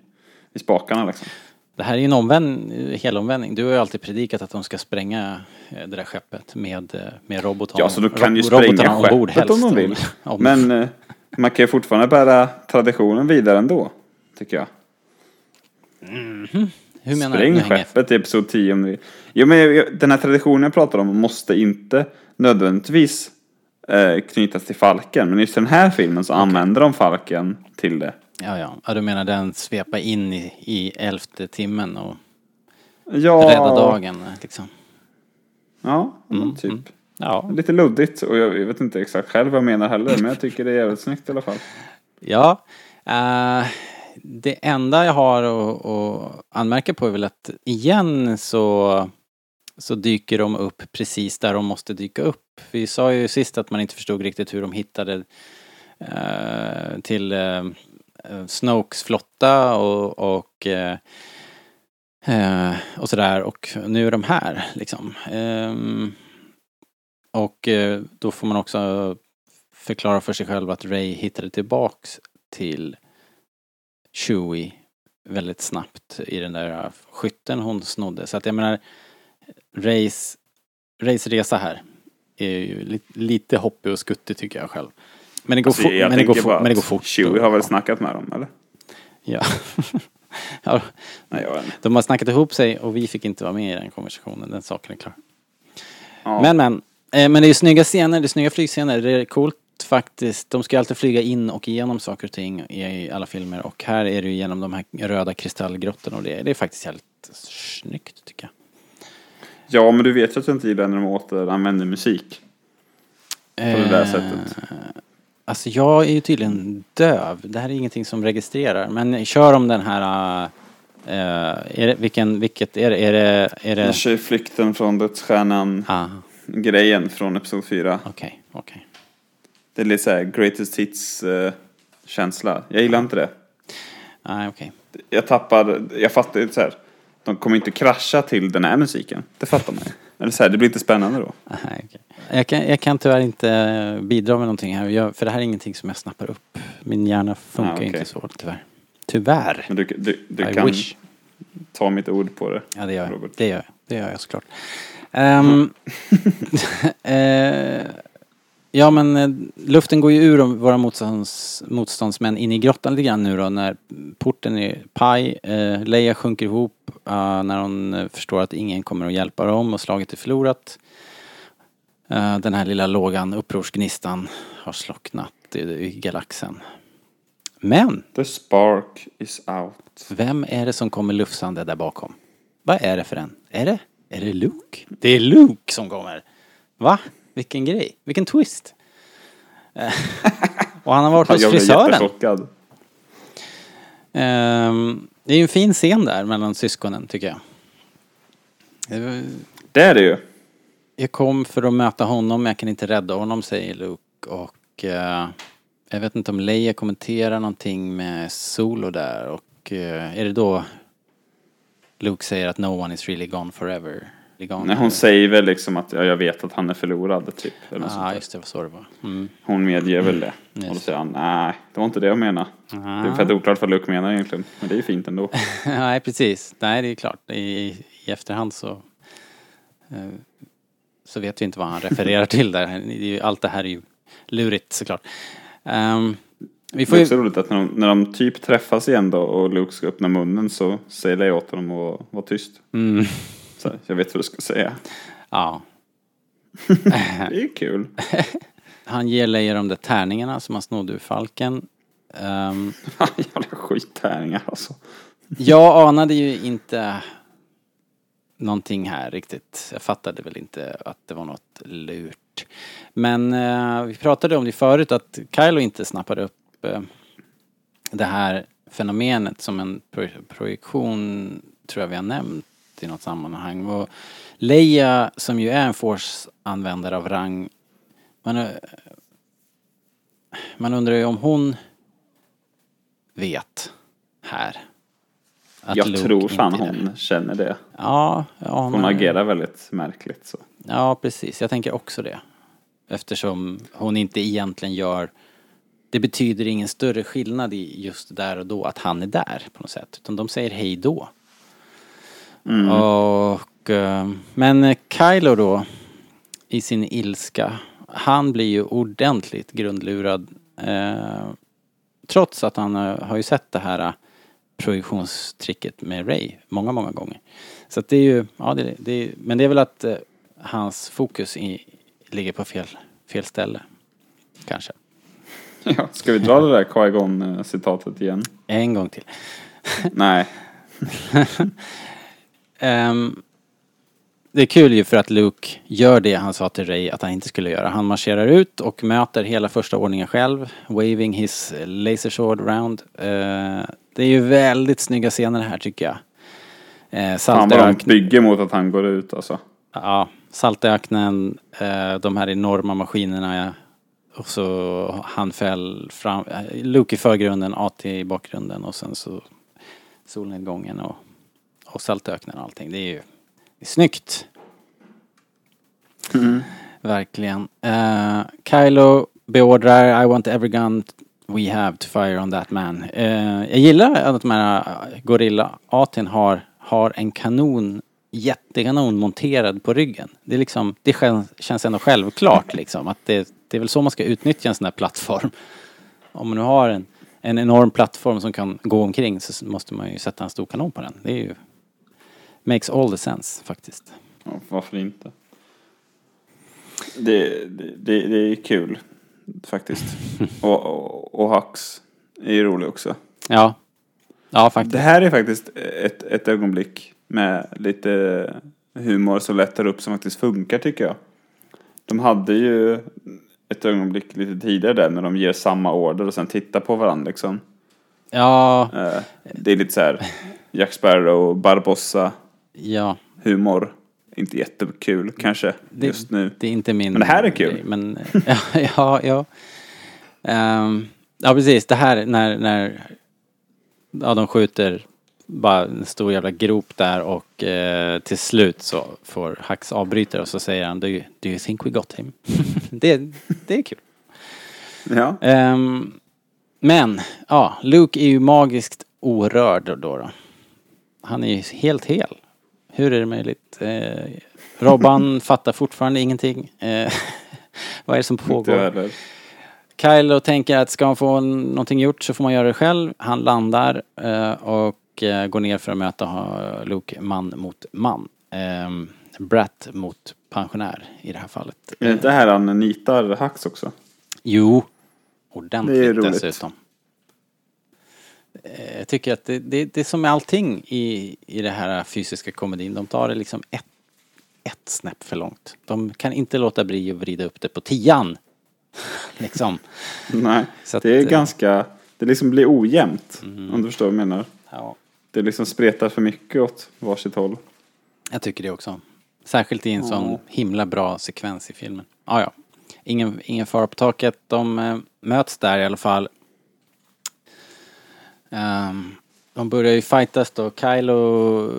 i spakarna liksom. Det här är ju en omvänd, helomvändning. Du har ju alltid predikat att de ska spränga eh, det där skeppet med, eh, med robotar. Ja, så då kan ju ro- robotarna spränga skeppet om helst. de vill. Om- Men eh, man kan ju fortfarande bära traditionen vidare ändå. Tycker jag. Hur menar Spräng du? Jag- skeppet i episod 10 om ni Jo men den här traditionen jag pratar om måste inte nödvändigtvis eh, knytas till Falken. Men just i den här filmen så använder de Falken till det. Ja, ja. ja, du menar den svepa in i, i elfte timmen och Ja, rädda dagen liksom. Ja, Mm, typ. Ja, Lite luddigt och jag vet inte exakt själv vad jag menar heller. Men jag tycker det är jävligt snyggt i alla fall. ja. eh, det enda jag har att, att anmärka på är väl att igen så, så dyker de upp precis där de måste dyka upp. Vi sa ju sist att man inte förstod riktigt hur de hittade eh, till eh, Eh, Snokes flotta och, och eh, eh, och sådär och nu är de här liksom. Ehm, och eh, då får man också förklara för sig själv att Ray hittade tillbaks till Chewie väldigt snabbt i den där skytten hon snodde. Så att jag menar Rays, Rays resa här är ju lite hoppig och skuttig tycker jag själv. Men det går, Alltså, jag men det går, bara men det går fort. Chewie har väl snackat med dem eller? Ja. ja. Nej. De har snackat ihop sig och vi fick inte vara med i den konversationen, den saken är klar. Ja. Men men, eh, men det är snygga scener, det är snygga flygscener, det är coolt faktiskt. De ska alltid flyga in och igenom saker och ting i alla filmer och här är det ju genom de här röda kristallgrottorna och det, det är faktiskt jävligt snyggt tycker jag. Ja, men du vet ju att jag inte gillar när de återanvänder musik. På det där Eh, sättet. Alltså jag är ju tydligen döv, det här är ingenting som registrerar men kör om den här eh, är det, vilken, vilket är det? Är det, är det? Kanske flykten från dödsstjärnan Ah, grejen från Episod 4. okej, okej. Det är lite såhär greatest hits eh, känsla. Jag gillar inte det. Nej, okej. Jag tappar, jag fattar ju så här. de kommer inte krascha till den här musiken. Det fattar man ju. Eller så här, det blir inte spännande då. Nej, okej. jag, kan, jag kan tyvärr inte bidra med någonting här. Jag, för det här är ingenting som jag snappar upp. Min hjärna funkar Ah, okej. inte så tyvärr. Tyvärr. Men du, du, du kan wish. ta mitt ord på det. Ja, det gör jag. Robert. Det gör jag, det gör jag såklart. Ehm, eh, ja, men eh, luften går ju ur om våra motstånds, motståndsmän in i grottan lite grann nu då när porten är paj. Eh, Leia sjunker ihop eh, när hon eh, förstår att ingen kommer att hjälpa dem och slaget är förlorat. Eh, den här lilla lågan, upprorsgnistan, har slocknat i, i galaxen. Men The spark is out. vem är det som kommer lufsande där bakom? Vad är det för en? Är det? Är det Luke? Det är Luke som kommer. Va? Vilken grej. Vilken twist. Eh, Och han har varit hos Jag blev frisören. jättechockad. Ehm, Det är ju en fin scen där mellan syskonen tycker jag. Det är det ju. Jag kom för att möta honom men jag kan inte rädda honom säger Luke och eh, jag vet inte om Leia kommenterar någonting med Solo där och eh, är det då Luke säger att no one is really gone forever? Gone Nej, hon säger väl liksom att ja, jag vet att han är förlorad typ. Eller Ja, ah, just det, vad så det var. Mm. Hon medger väl det. Just. Och då säger han nej, det var inte det jag menade. Det är Ah. fett oklart vad Luke menar egentligen. Men det är ju fint ändå. Nej, precis. Nej, det är klart. I, i efterhand så eh, så vet vi inte vad han refererar till där. Det är ju- Allt det här är ju lurigt såklart. Ehm, vi Det får är ju... också roligt att när de, när de typ träffas igen då och Luke ska öppna munnen så säger Leia åt honom att vara tyst. Mm, Så jag vet vad du ska säga. ja. Det är kul. Han ger Leia de där tärningarna som han snodde ur falken. Ehm, Jävla skittärningar alltså. jag anade ju inte någonting här riktigt. Jag fattade väl inte att det var något lurt. Men eh, vi pratade om det förut att Kylo inte snappade upp eh, det här fenomenet som en pro projektion tror jag vi har nämnt i något sammanhang. Och Leia som ju är en force-användare av rang man, man undrar ju om hon vet här. att Jag Luke tror fan hon känner det. Ja, ja hon, Hon agerar väldigt märkligt så. Ja, precis. Jag tänker också det. Eftersom hon inte egentligen gör... Det betyder ingen större skillnad i just där och då att han är där på något sätt. Utan de säger hej då. Och... eh, Men Kylo då, i sin ilska, han blir ju ordentligt grundlurad. Eh, trots att han eh, har ju sett det här eh, projektionstricket med Ray många, många gånger. Så att det är ju, ja det, det är, men det är väl att eh, hans fokus i, ligger på fel, fel ställe. Kanske. Ja, ska vi dra det där Qui-Gon citatet igen? En gång till. Nej. Ehm, det är kul ju för att Luke gör det han sa till Ray att han inte skulle göra. Han marscherar ut och möter hela första ordningen själv. Waving his laser sword round. Eh, det är ju väldigt snygga scener här tycker jag. Eh, Fan vad de bygger mot att han går ut alltså. ja, Saltöknen, eh, de här enorma maskinerna. Och så handfäll fram, eh, Luke i förgrunden, AT i bakgrunden och sen så solnedgången och, och saltöknen och allting. Det är ju det är snyggt. Verkligen. Uh, Kylo beordrar I want every gun we have to fire on that man. Eh, jag gillar att de här uh, gorilla aten har, har en kanon, jättekanon monterad på ryggen. Det är liksom, det känns, känns ändå självklart liksom att det, det är väl så man ska utnyttja en sån här plattform. Om man nu har en, en enorm plattform som kan gå omkring så måste man ju sätta en stor kanon på den. Det är ju Makes all the sense faktiskt. Ja, varför inte? Det, det, det, det är kul faktiskt. och, och, och Hux är ju rolig också. Ja. Ja, faktiskt. Det här är faktiskt ett, ett ögonblick med lite humor som lättar upp som faktiskt funkar tycker jag. De hade ju ett ögonblick lite tidigare där när de ger samma order och sen tittar på varandra liksom. Ja, Eh, Det är lite så här Jack Sparrow, Barbossa ja. humor. Inte jättekul kanske Det, just nu. det är inte min... Men det här är kul. grej, Men, ja, ja, ja. Ehm, ja, precis. Det här när, när ja, de skjuter bara en stor jävla grop där och eh, till slut så får Hux avbryta och så säger han do you, do you think we got him? det, det är kul. Ja. Ehm, men, ja, Luke är ju magiskt orörd då. då. Han är ju helt hel. Hur är det möjligt? Eh, Robban fattar fortfarande ingenting. Eh, vad är det som pågår? Kylo tänker att ska man få någonting gjort så får man göra det själv. Han landar eh, och eh, går ner för att möta Luke man mot man. Eh, Brat mot pensionär i det här fallet. Är det inte här han nitar Hux också? Jo, Det är ordentligt roligt. dessutom. Eh, Jag tycker att det, det, det är som med allting i, i det här fysiska komedin. De tar det liksom ett, ett snäpp för långt. De kan inte låta bli att vrida upp det på tian. liksom. Nej, Så att, det är eh, ganska, det liksom blir ojämnt. Mm. Om du förstår vad jag menar. Ja, Det liksom spretar för mycket åt varsitt håll. jag tycker det också. Särskilt i en sån himla bra sekvens i filmen. Ah, ja, ingen, ingen fara på taket. De eh, möts där i alla fall. Ehm, de börjar ju fightas då. Kylo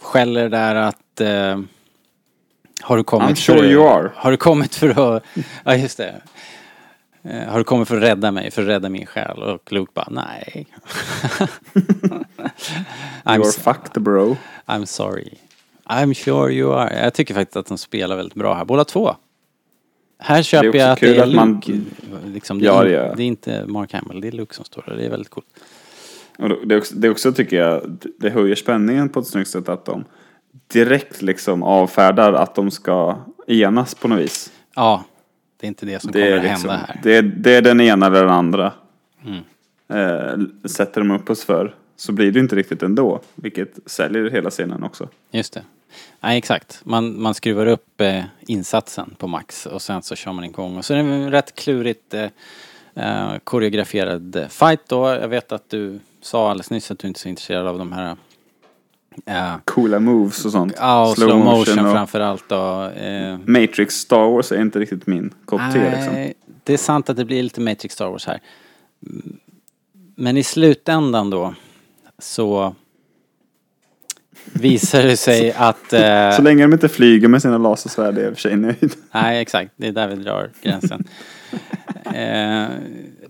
skäller där att eh, har du kommit I'm sure för, you are. Har du kommit för att... Ja, just det. Eh, har du kommit för att rädda mig, för att rädda min själ? Och Luke bara, nej. I'm, You are s- fucked bro. I'm sorry. I'm sure you are. Jag tycker faktiskt att de spelar väldigt bra här, båda två. Här köper också jag att det är att man- Luke. Liksom, det, är, Ja, det är. det är inte Mark Hamill, det är Luke som står där. Det är väldigt coolt. Det, är också, det är också tycker jag, det höjer spänningen på ett snyggt sätt att de direkt liksom avfärdar att de ska enas på något vis. Ja, det är inte det som Det kommer att liksom, hända här. det, är, det är den ena eller den andra. Mm. Eh, sätter de upp oss för så blir det inte riktigt ändå. Vilket säljer hela scenen också. Just det. Nej, exakt. Man, man skruvar upp eh, insatsen på max och sen så kör man igång. Och så är det en rätt klurigt eh, eh, koreograferad eh, fight då. Jag vet att du sa alldeles nyss att du inte är så intresserad av de här eh, Coola moves och sånt. Ja, och slow, motion, och framförallt. Eh, Matrix Star Wars är inte riktigt min kopp te liksom. det är sant att det blir lite Matrix Star Wars här. Men i slutändan då så visar det sig att... Eh, Så länge de inte flyger med sina lasersvärd är jag i och för sig nöjd. Nej, exakt. Det är där vi drar gränsen. eh,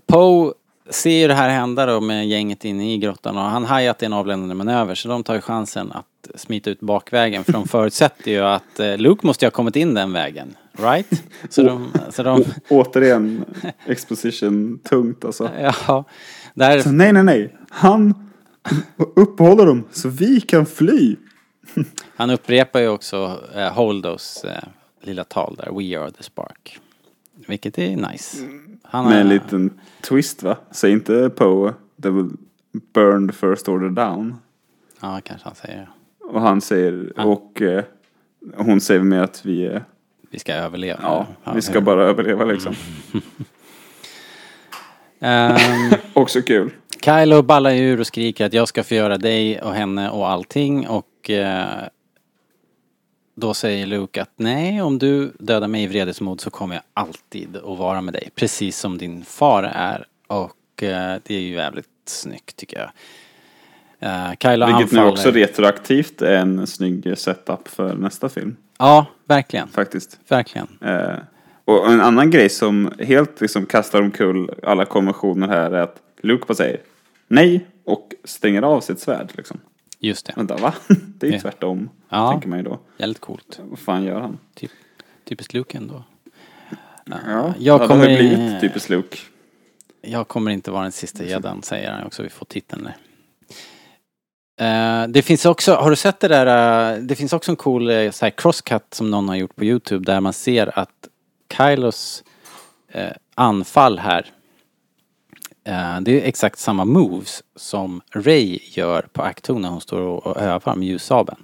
Poe ser ju det här hända då med gänget inne i grottan och han hajar att det är en avländande manöver så de tar ju chansen att smita ut bakvägen för de förutsätter ju att eh, Luke måste ju ha kommit in den vägen. Right? Så de, så de Återigen exposition tungt alltså. ja, där, Så nej, nej, nej. Han uppehåller dem så vi kan fly. han upprepar ju också eh, Holdos eh, lilla tal där, We are the spark. Vilket är nice. Han Med en liten twist va? Säg inte Poe, they will burn the first order down. Ja, kanske han säger. Och han säger, och eh, hon säger mer att vi är, Vi ska överleva. ja, vi ska hur- bara överleva liksom. Ehm, Också kul. Kylo ballar ur och skriker att jag ska förgöra dig och henne och allting och eh, då säger Luke att nej, om du dödar mig i vredesmod så kommer jag alltid att vara med dig. Precis som din far är. Och eh, det är ju jävligt snyggt tycker jag. Eh, Kylo Vilket nu anfaller. också retroaktivt är en snygg setup för nästa film. Ja, verkligen. Faktiskt. Verkligen. Eh, och en annan grej som helt liksom kastar omkull alla konventioner här är att Luke bara säger nej och stänger av sitt svärd liksom. Just det. Vänta, va? Det är ju tvärtom, Ja. tänker man ju då. Jävligt coolt. Vad fan gör han? Typ, typiskt Luke ändå. Ja, jag ja, det kommer har ju i- blivit typiskt Luke. Jag kommer inte vara den sista gäddan, säger han också. Vi får titeln där. Eh, det finns också, har du sett det där, eh, det finns också en cool uh, så här crosscut som någon har gjort på Youtube där man ser att Kylos anfall här, eh, det är exakt samma moves som Ray gör på Act 2 när hon står och, och övar med ljussabeln.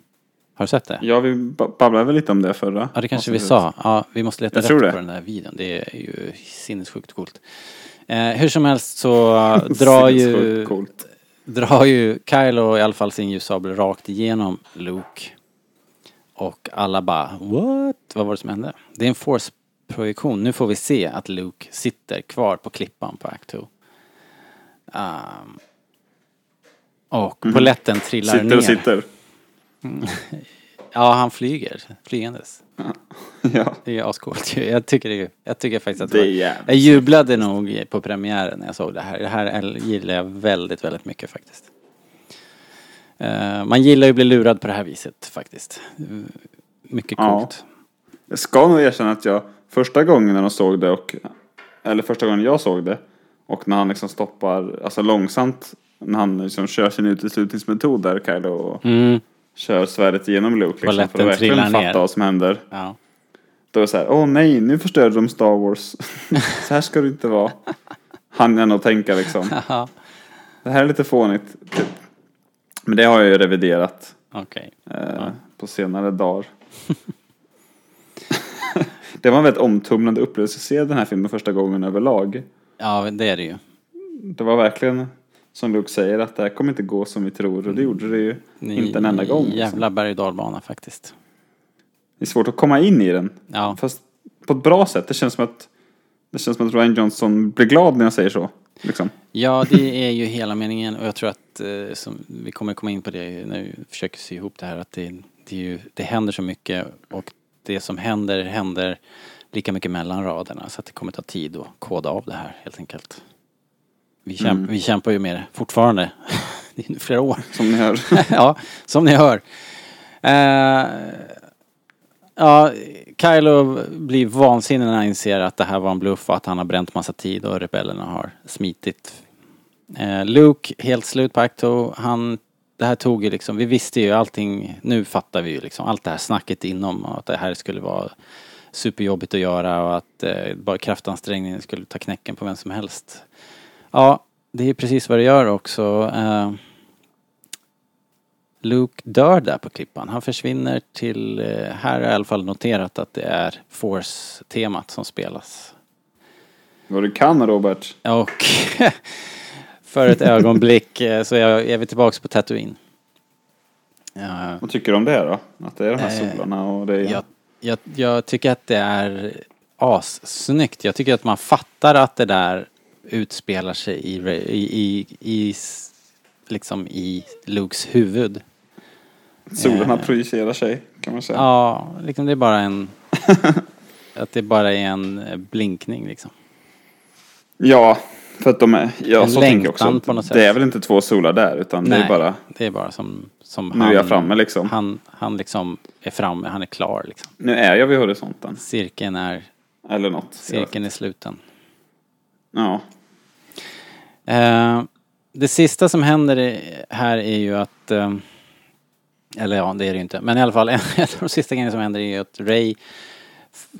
Har du sett det? Ja, vi ba- babblade väl lite om det förra. Ja, det kanske vi sa. Ja, vi måste leta rätt på den där videon. Det är ju sinnessjukt coolt. Eh, hur som helst så drar ju, Coolt. drar ju Kylo i alla fall sin ljussabel rakt igenom Luke. Och alla bara what? Vad var det som hände? Det är en force-projektion. Nu får vi se att Luke sitter kvar på klippan på Act 2. Um, Och poletten trillar Sitter ner. och sitter. Ja, han flyger. Flygandes. Ja. Det är ascoolt. Jag tycker, det, jag tycker faktiskt att Det är var, Jag jublade nog på premiären när jag såg det här. Det här gillar jag väldigt, väldigt mycket faktiskt. Eh, man gillar ju att bli lurad på det här viset faktiskt. Mm, Mycket Ja. coolt. Jag ska nog erkänna att jag första gången när de såg det och eller första gången jag såg det och när han liksom stoppar, alltså långsamt när han liksom kör sin uteslutningsmetod där Kylo och Mm, kör svärdet genom Luke liksom, för Balletten att verkligen fatta vad som händer. ja. Då är det så här, åh nej, nu förstörde de Star Wars. så här ska det inte vara. Han jag nog tänka liksom. Ja, Det här är lite fånigt. Typ. Men det har jag ju reviderat okej. eh, på senare dagar. det var en väldigt omtumlande upplevelse att se den här filmen första gången överlag. Ja, det är det ju. Det var verkligen som Luke säger att det här kommer inte gå som vi tror och det gjorde det ju Ni- inte en enda gång. liksom. Jävla berg och faktiskt. Det är svårt att komma in i den. Ja. Fast på ett bra sätt. Det känns som att det känns som att Ryan Johnson blir glad när jag säger så. Liksom. Ja, det är ju hela meningen och jag tror att, eh, som, vi kommer komma in på det när vi försöker sy ihop det här, att det, det, ju, det händer så mycket och det som händer, händer lika mycket mellan raderna så att det kommer ta tid att koda av det här helt enkelt. Vi, kämp, vi kämpar ju med det fortfarande. det är nu flera år. Som ni hör. ja, som ni hör. Eh, ja, Kylo blir vansinnig när han inser att det här var en bluff och att han har bränt massa tid och rebellerna har smitit. Eh, Luke, helt slut på Acto. Han, det här tog ju liksom, vi visste ju allting, nu fattar vi ju liksom allt det här snacket inom och att det här skulle vara superjobbigt att göra och att eh, bara kraftansträngningen skulle ta knäcken på vem som helst. Ja, det är precis vad det gör också. Eh, Luke dör där på klippan. Han försvinner till, eh, här har jag i alla fall noterat att det är Force-temat som spelas. Vad du kan Robert. Och för ett ögonblick eh, så är, är vi tillbaks på Tatooine. Ja, Vad tycker du om det då? Att det är de här Eh, solarna och det är... jag, jag, jag tycker att det är assnyggt. Jag tycker att man fattar att det där utspelar sig i, i, i, i liksom i Lukes huvud. Solarna projicerar sig kan man säga. Ja, liksom det är bara en... att det bara är en eh, blinkning liksom. Ja, för att de är... Ja, En så tänker jag också. på något sätt. Det är väl inte två solar där utan det är bara... det är bara som, som Nu är jag framme liksom. Han, han liksom är framme, han är klar liksom. Nu är jag vid horisonten. Cirkeln är, Eller något. cirkeln är sluten. Ja. Eh, det sista som händer här är ju att, eh, eller ja det är det ju inte, men i alla fall en av de sista grejerna som händer är ju att Ray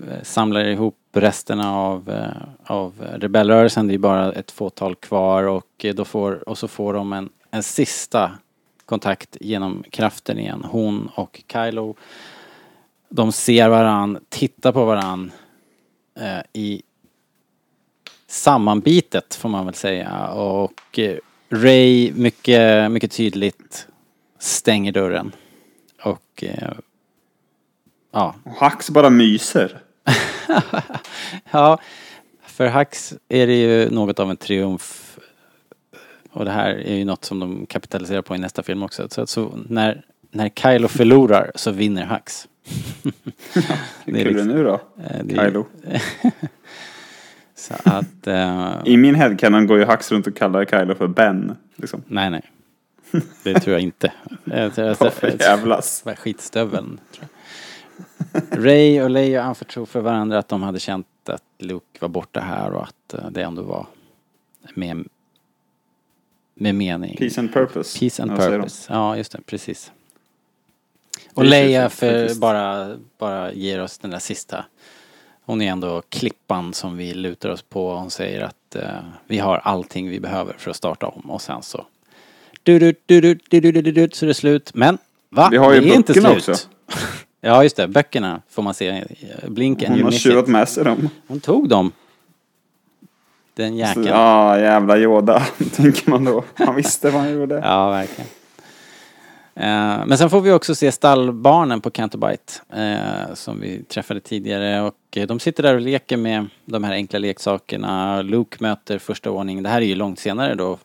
eh, samlar ihop resterna av, eh, av rebellrörelsen. Det är bara ett fåtal kvar och, eh, då får, och så får de en, en sista kontakt genom kraften igen. Hon och Kylo. De ser varann, tittar på varann eh, i sammanbitet får man väl säga och eh, Ray mycket, mycket tydligt stänger dörren. Och eh, ja, Och Hax bara myser. ja, för Hux är det ju något av en triumf. Och det här är ju något som de kapitaliserar på i nästa film också. Så, så när, när Kylo förlorar så vinner Hux. Hur Det är kul är liksom- nu då? Eh, det är- Kylo. Så att, eh, I min headcanon går ju Hax runt och kallar Kylo för Ben. Liksom. nej nej. Det tror jag inte. Varför jävlas? Skitstöveln. Tror jag. Ray och Leia anförtror för varandra att de hade känt att Luke var borta här och att eh, det ändå var med, med mening. Peace and purpose. Peace and purpose. Ja, just det, precis. Och Leia för bara, bara ger oss den där sista. Hon är ändå klippan som vi lutar oss på. Hon säger att eh, vi har allting vi behöver för att starta om och sen så... Du, du, du, du, du, du, du, du, så är det slut. Men va? Vi har ju det är inte slut. också. ja, just det. Böckerna får man se. Blinken. Hon har tjuvat med sig dem. Hon tog dem. Den jäkeln. Ja, jävla Yoda, tänker man då. Han visste vad han gjorde. Ja, verkligen. Eh, men sen får vi också se stallbarnen på Cantobite eh, som vi träffade tidigare och eh, de sitter där och leker med de här enkla leksakerna. Luke möter första ordning. Det här är ju långt senare då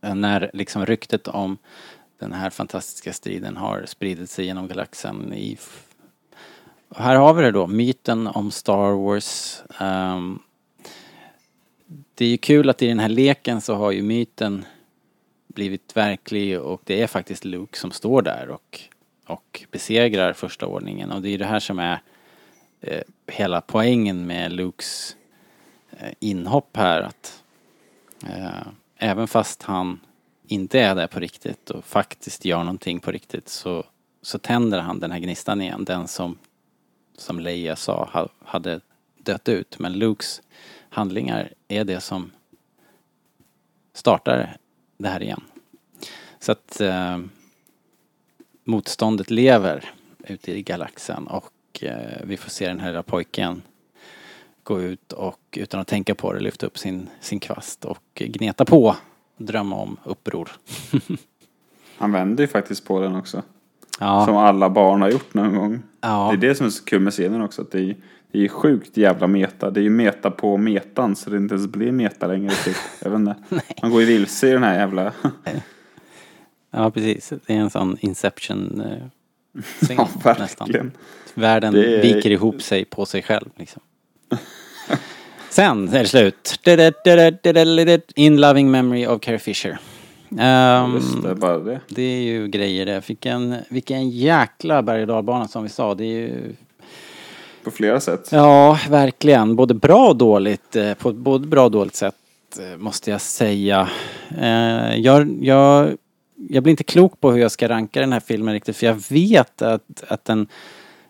när liksom ryktet om den här fantastiska striden har spridit sig genom galaxen i... här har vi det då, myten om Star Wars. Ehm, det är ju kul att i den här leken så har ju myten blivit verklig och det är faktiskt Luke som står där och, och besegrar första ordningen och det är det här som är eh, hela poängen med Lukes eh, inhopp här att eh, även fast han inte är där på riktigt och faktiskt gör någonting på riktigt så, så tänder han den här gnistan igen, den som som Leia sa ha, hade dött ut. Men Lukes handlingar är det som startar det här igen. Så att eh, motståndet lever ute i galaxen och eh, vi får se den här lilla pojken gå ut och utan att tänka på det lyfta upp sin, sin kvast och gneta på, drömma om uppror. Han vänder ju faktiskt på den också. Ja, Som alla barn har gjort någon gång. Ja. Det är det som är så kul med scenen också. Att det, är, det är sjukt jävla meta. Det är ju meta på metan så det inte ens blir meta längre. Typ. Jag vet inte. Man går ju vilse i den här jävla... ja precis. Det är en sån Inception eh, scen, ja, nästan. verkligen. Världen Det är- viker ihop sig på sig själv liksom. Sen är det slut. In loving memory of Carrie Fisher. Ehm, Just det, bara det. det är ju grejer det. Vilken, vilken jäkla berg och dalbana som vi sa. Det är ju... På flera sätt. Ja, verkligen. Både bra och dåligt. Eh, på ett både bra och dåligt sätt eh, måste jag säga. Eh, jag, jag, jag blir inte klok på hur jag ska ranka den här filmen riktigt för jag vet att, att den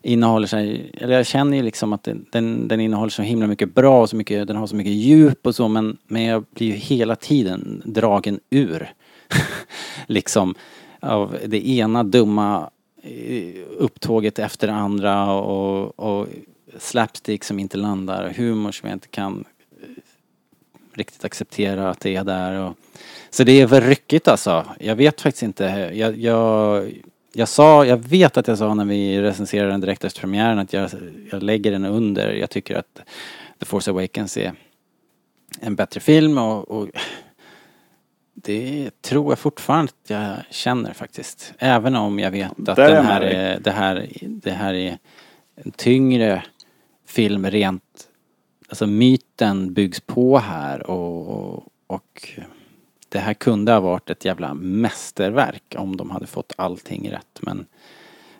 innehåller sig, eller jag känner ju liksom att den, den, innehåller så himla mycket bra och så mycket, den har så mycket djup och så men, men jag blir ju hela tiden dragen ur. liksom av det ena dumma Eh, upptåget efter det andra och, och slapstick som inte landar, humor som jag inte kan eh, riktigt acceptera att det är där och så det är väl ryckigt alltså. Jag vet faktiskt inte. Jag, jag, jag sa, jag vet att jag sa när vi recenserade den direkt efter premiären att jag, jag lägger den under. Jag tycker att The Force Awakens är en bättre film och, och det tror jag fortfarande att jag känner faktiskt. Även om jag vet att Där den här är, det, här, det här är en tyngre film rent Alltså myten byggs på här och, och, och det här kunde ha varit ett jävla mästerverk om de hade fått allting rätt. Men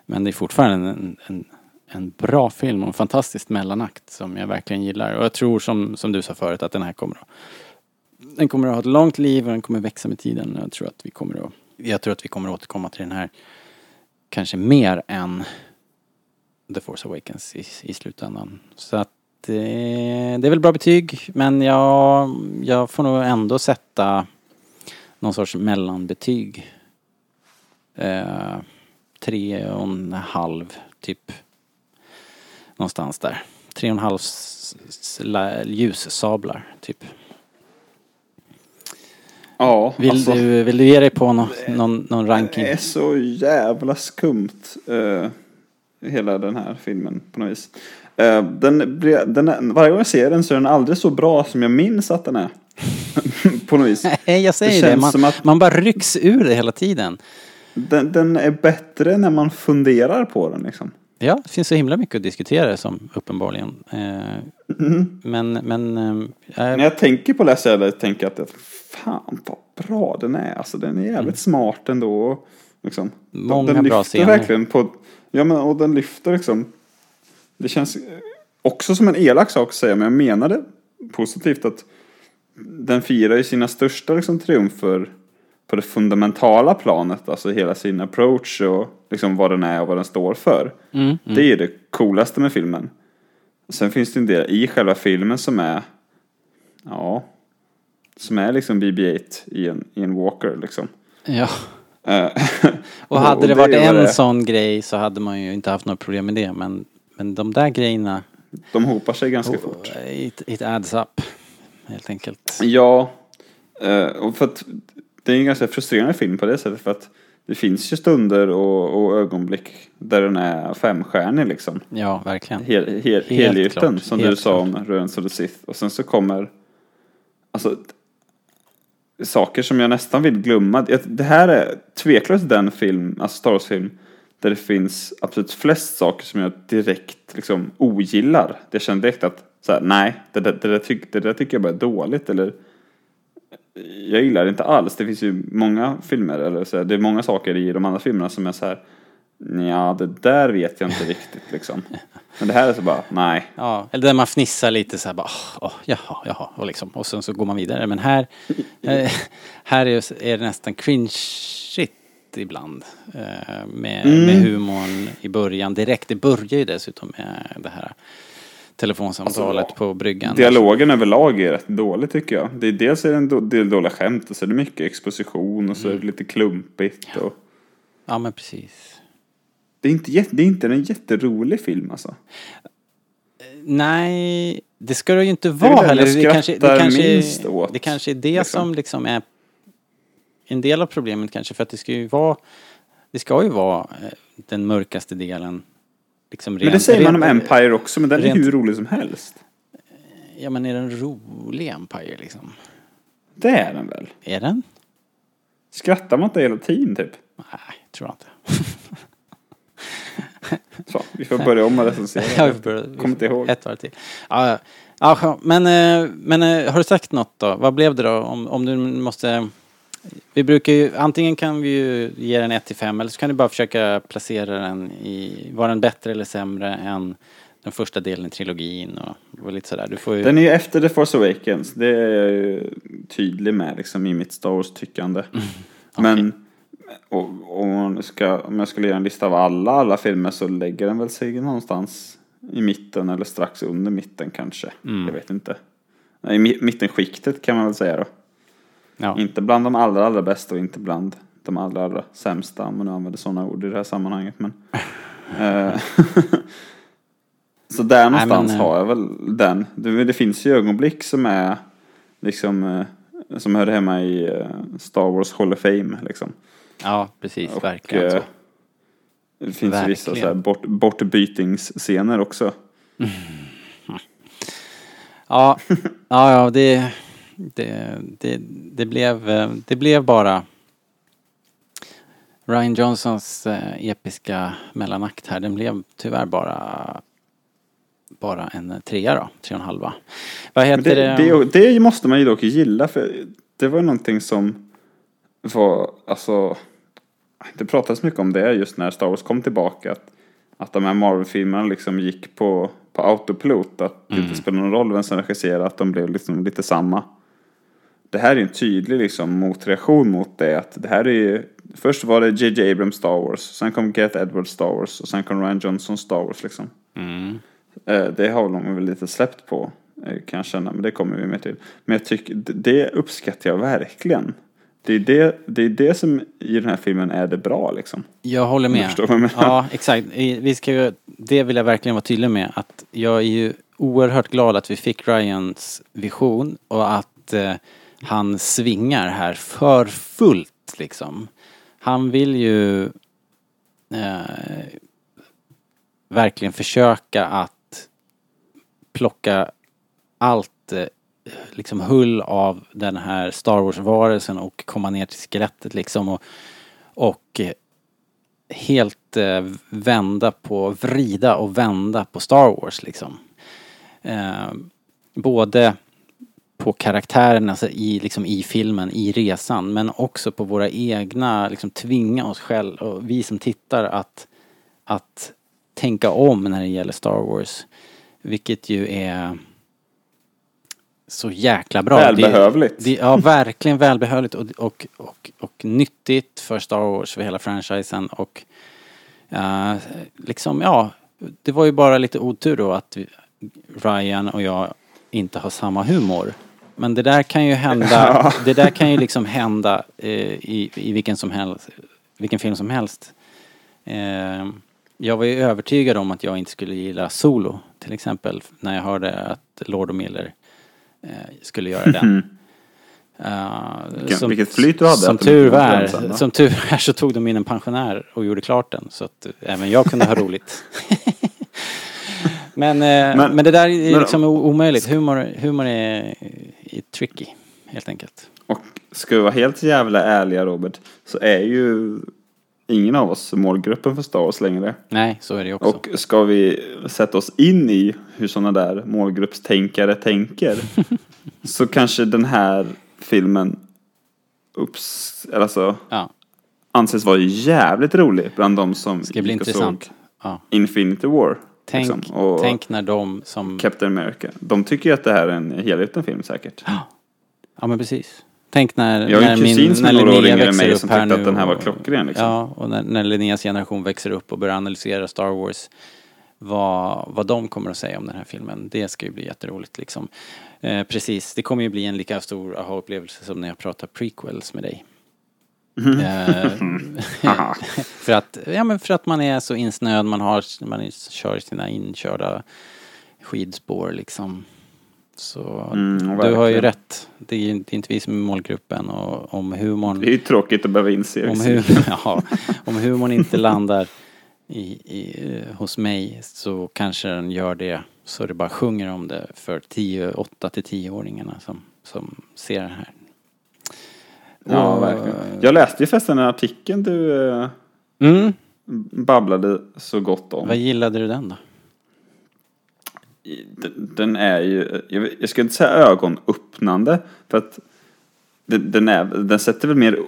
men det är fortfarande en, en, en bra film och en fantastisk mellanakt som jag verkligen gillar. Och jag tror som, som du sa förut att den här kommer att den kommer att ha ett långt liv och den kommer växa med tiden. Jag tror att vi kommer att, jag tror att vi kommer att återkomma till den här kanske mer än The Force Awakens i, i slutändan. Så att eh, det är väl bra betyg men jag, jag får nog ändå sätta någon sorts mellanbetyg. Eh, tre och en halv typ. Någonstans där. Tre och en halv ljussablar typ. Ja, Vill, alltså, du, vill du ge dig på någon, någon, någon ranking? Det är så jävla skumt. eh, hela den här filmen på något vis. Eh, den, den varje gång jag ser den så är den aldrig så bra som jag minns att den är. på något vis. Nej, jag säger Det det. Man, att- man bara rycks ur det hela tiden. Den, den är bättre när man funderar på den liksom. Ja, det finns så himla mycket att diskutera som uppenbarligen. Eh, Men, men... Eh, När jag tänker på Lasse Eller tänker jag att fan vad bra den är. Alltså den är jävligt smart ändå. Liksom. Många den bra lyfter scener. verkligen på, ja men och den lyfter liksom. Det känns också som en elak sak att säga men jag menar det positivt att den firar ju sina största liksom, triumfer på det fundamentala planet. Alltså hela sin approach och liksom vad den är och vad den står för. Mm, Det är ju det coolaste med filmen. Sen finns det en del i själva filmen som är, ja, som är liksom BB-8 i en, i en Walker liksom. ja. Eh, Och hade det varit en det sån grej så hade man ju inte haft några problem med det. Men, men de där grejerna, De hopar sig ganska oh, fort. it, it adds up. Helt enkelt. Ja, eh, och för att det är en ganska frustrerande film på det sättet för att det finns ju stunder och, och ögonblick där den är femstjärnig liksom. Ja, verkligen. Hel, hel, helgjuten som helt du sa om Röns of the Sith. Och sen så kommer, alltså saker som jag nästan vill glömma. Det- här är tveklöst den film, alltså Star Wars-film, där det finns absolut flest saker som jag direkt liksom ogillar. Jag känner direkt att så här, nej, det, där- det, där tyck, det där tycker jag bara är dåligt eller jag gillar det inte alls. Det finns ju många filmer, eller så här, det är många saker i de andra filmerna som är så här, ja det där vet jag inte riktigt liksom. Men det här är så bara, nej. Ja, eller där man fnissar lite så här bara, åh, åh, jaha, jaha, och liksom, och sen så går man vidare. Men här, eh, här är, det nästan cringe-shit ibland. Eh, med, med humorn i början direkt. Det börjar ju dessutom med det här telefonsamtalet Alltså, på bryggan. Dialogen överlag är rätt dålig tycker jag. Det är, dels är det en do- del dåliga skämt och så är det mycket exposition och så är det lite klumpigt. Och... Ja, men precis. Det, är inte, det är inte en jätterolig film alltså. Nej, det ska det ju inte är vara heller. Det kanske, det, kanske, minst åt, det kanske är det liksom. som liksom är en del av problemet kanske. För att det ska ju vara, det ska ju vara eh, den mörkaste delen. Liksom Men det rent- säger man om rent- Empire också, men den är rent- hur rolig som helst. Ja men är den rolig Empire liksom? Det är den väl? Är den? Skrattar man inte hela tiden typ? Nej, tror jag inte. Så, vi får börja om och recensera. Jag Kommer inte ihåg. Ett varv till. Ja, ja. men, eh, men eh, har du sagt något då? Vad blev det då? Om, om du måste... Vi brukar ju, antingen kan vi ju ge den 1 till 5 eller så kan du bara försöka placera den i, var den bättre eller sämre än den första delen i trilogin och, och lite sådär. Du får ju... Den är ju efter The Force Awakens. Det är jag ju tydlig med liksom i mitt Star Wars-tyckande. Mm. Men och, om, jag ska, om jag skulle göra en lista av alla, alla filmer så lägger den väl sig någonstans i mitten eller strax under mitten kanske. Mm. Jag vet inte. Nej, I mi- mittenskiktet kan man väl säga då. ja. Inte bland de allra, allra bästa och inte bland de allra, allra sämsta, om man nu använder sådana ord i det här sammanhanget. Men, eh, så där Nej, någonstans men, eh, har jag väl den. Det, det finns ju ögonblick som är liksom eh, som hör hemma i Star Wars Hall of Fame liksom. Ja, precis. Och, verkligen eh, så. Det finns ju vissa Verkligen. så här bort, bortbytingsscener också. Ja, ja, ja det, det, det, det, blev, eh, det blev bara Ryan Johnsons eh, episka mellanakt här. Den blev tyvärr bara bara en trea då, tre och en halva. Vad heter det, det? det, det måste man ju dock gilla för det var någonting som var, alltså, det pratades mycket om det just när Star Wars kom tillbaka. Att, att de här Marvel-filmerna liksom gick på, på autopilot. Att det inte spelade någon roll vem som regisserade, att de blev liksom lite samma. Det här är ju en tydlig liksom motreaktion mot det. Att det här är ju, först var det J.J. Abrams Star Wars, sen kom Gareth Edwards Star Wars och sen kom Ryan Johnson Star Wars liksom. Mm. Eh, Det har de väl lite släppt på, eh, kan jag känna, men det kommer vi med till. Men jag tycker, det uppskattar jag verkligen. Det är det, det är det som i den här filmen är det bra liksom. Jag håller med. jag menar. Ja, exakt. Vi ska ju, det vill jag verkligen vara tydlig med. Att jag är ju oerhört glad att vi fick Ryans vision och att eh, han svingar här för fullt liksom. Han vill ju eh, verkligen försöka att plocka allt eh, liksom hull av den här Star Wars-varelsen och komma ner till skelettet liksom och, och eh, helt eh, vända på, vrida och vända på Star Wars liksom. Eh, både på karaktärerna alltså i, liksom, i filmen, i resan, men också på våra egna, liksom tvinga oss själva och vi som tittar att, att tänka om när det gäller Star Wars. Vilket ju är så jäkla bra. Välbehövligt. Det, det, ja, verkligen välbehövligt och, och, och, och nyttigt för Star Wars, för hela franchisen och eh, liksom, ja, det var ju bara lite otur då att Ryan och jag inte har samma humor. Men det där kan ju hända, det där kan ju liksom hända eh, i, i vilken som helst, vilken film som helst. Eh, jag var ju övertygad om att jag inte skulle gilla Solo, till exempel, när jag hörde att Lord och Miller skulle göra den. Uh, Vilken- vilket flyt du hade Som tur var, sen, som tur är så tog de in en pensionär och gjorde klart den så att även jag kunde ha roligt. men, men, Men- men det där är men- liksom omöjligt. Humor, humor är, är tricky, helt enkelt. Och ska vi vara helt jävla ärliga Robert, så är ju ingen av oss målgruppen för Star Wars längre. Nej, så är det också. Och ska vi sätta oss in i hur sådana där målgruppstänkare tänker så kanske den här filmen eller alltså, Ja, anses vara jävligt rolig bland de som ska bli intressant. Ja. Infinity War. Tänk, liksom, och tänk när de som... Captain America. De tycker ju att det här är en helhjärten film säkert. Ja, men precis. Tänk när, Jag när är när Linnea växer upp här nu att den här var klockren, liksom. Ja, och när, när Linneas generation växer upp och börjar analysera Star Wars, vad, vad de kommer att säga om den här filmen, det ska ju bli jätteroligt liksom. Eh, precis, det kommer ju bli en lika stor aha-upplevelse som när jag pratar prequels med dig. Eh, för att, ja men för att man är så insnöad, man har, man kör sina inkörda skidspår liksom. Så Mm, du har ju rätt. Det är, ju- det är inte vi som är målgruppen och om humorn Det är ju tråkigt att behöva inse. om, visst. hu ja, om humorn inte landar i, i, eh, hos mig så kanske den gör det så det bara sjunger om det för 10, 8 till 10-åringarna som, som ser det här. Ja, Och- verkligen. Jag läste ju förresten den artikeln du eh, Mm, babblade så gott om. vad gillade du den då? Den- är ju, jag ska inte säga ögonöppnande, för att den, är, den sätter väl mer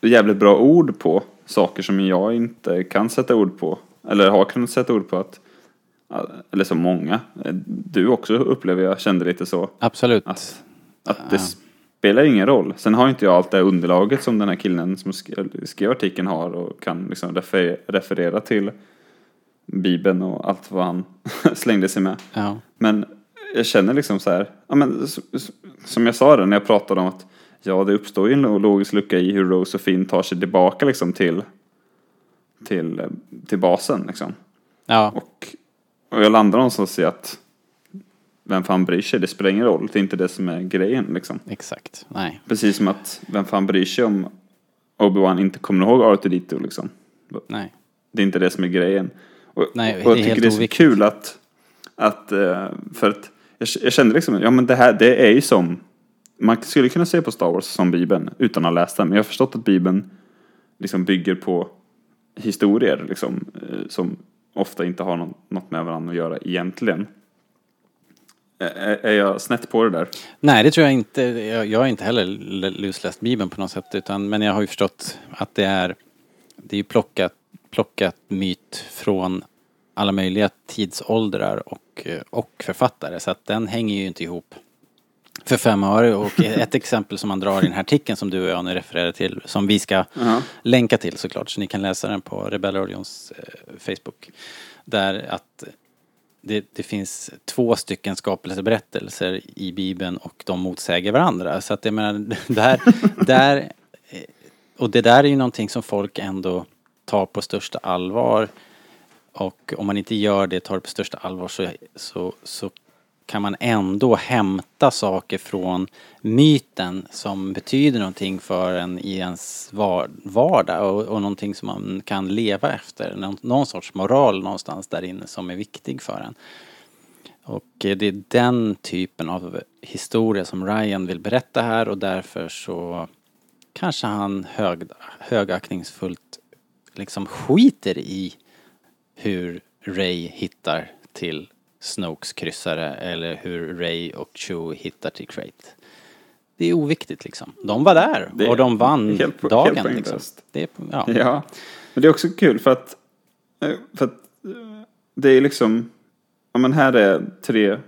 jävligt bra ord på saker som jag inte kan sätta ord på. Eller har kunnat sätta ord på att, eller så många, du också upplever jag kände lite så. Absolut. Att, att det spelar ingen roll. Sen har inte jag allt det underlaget som den här killen som skrev, artikeln har och kan liksom refer, referera till Bibeln och allt vad han slängde sig med. Ja. Men jag känner liksom så här, ja men som jag sa det när jag pratade om att ja det uppstår ju en logisk lucka i hur Rose och Finn tar sig tillbaka liksom till, till, till basen liksom. Ja, Och, och jag landar någonstans i att vem fan bryr sig, det spelar ingen roll, det är inte det som är grejen liksom. exakt. Nej. Precis som att vem fan bryr sig om Obi-Wan inte kommer ihåg Arthur liksom. Nej. Det är inte det som är grejen. Och, Nej, och jag tycker det är så oviktigt. kul att, att eh, för att jag, jag kände liksom, ja men det här, det är ju som, man skulle kunna se på Star Wars som Bibeln utan att ha läst den, men jag har förstått att Bibeln liksom bygger på historier liksom, eh, som ofta inte har något, med varandra att göra egentligen. Är, jag snett på det där? Nej, det tror jag inte. Jag, har inte heller lusläst Bibeln på något sätt. Utan, men jag har ju förstått att det är, det är plockat, plockat myt från alla möjliga tidsåldrar och, eh, och författare. Så att den hänger ju inte ihop för fem öre. Och ett exempel som man drar i den här artikeln som du och jag nu refererar till, som vi ska Ja. länka till såklart, så ni kan läsa den på Rebellradions eh, Facebook. Där att det, det finns två stycken skapelseberättelser i Bibeln och de motsäger varandra. Så att jag menar, där, där, eh, och det där är ju någonting som folk ändå tar på största allvar. Och om man inte gör det, tar det på största allvar så, så, så kan man ändå hämta saker från myten som betyder någonting för en i ens vardag och, och någonting som man kan leva efter. Någon, någon sorts moral någonstans där inne som är viktig för en. Och eh, det är den typen av historia som Ryan vill berätta här och därför så kanske han hög, högaktningsfullt liksom skiter i hur Ray hittar till Snokes kryssare eller hur Ray och Chewie hittar till Crate. Det är oviktigt liksom. De var där Det och de vann helt- helt dagen liksom. poänglöst. Det är, ja. Ja, men det är också kul för att, eh, för att eh, det är liksom, ja men här är tre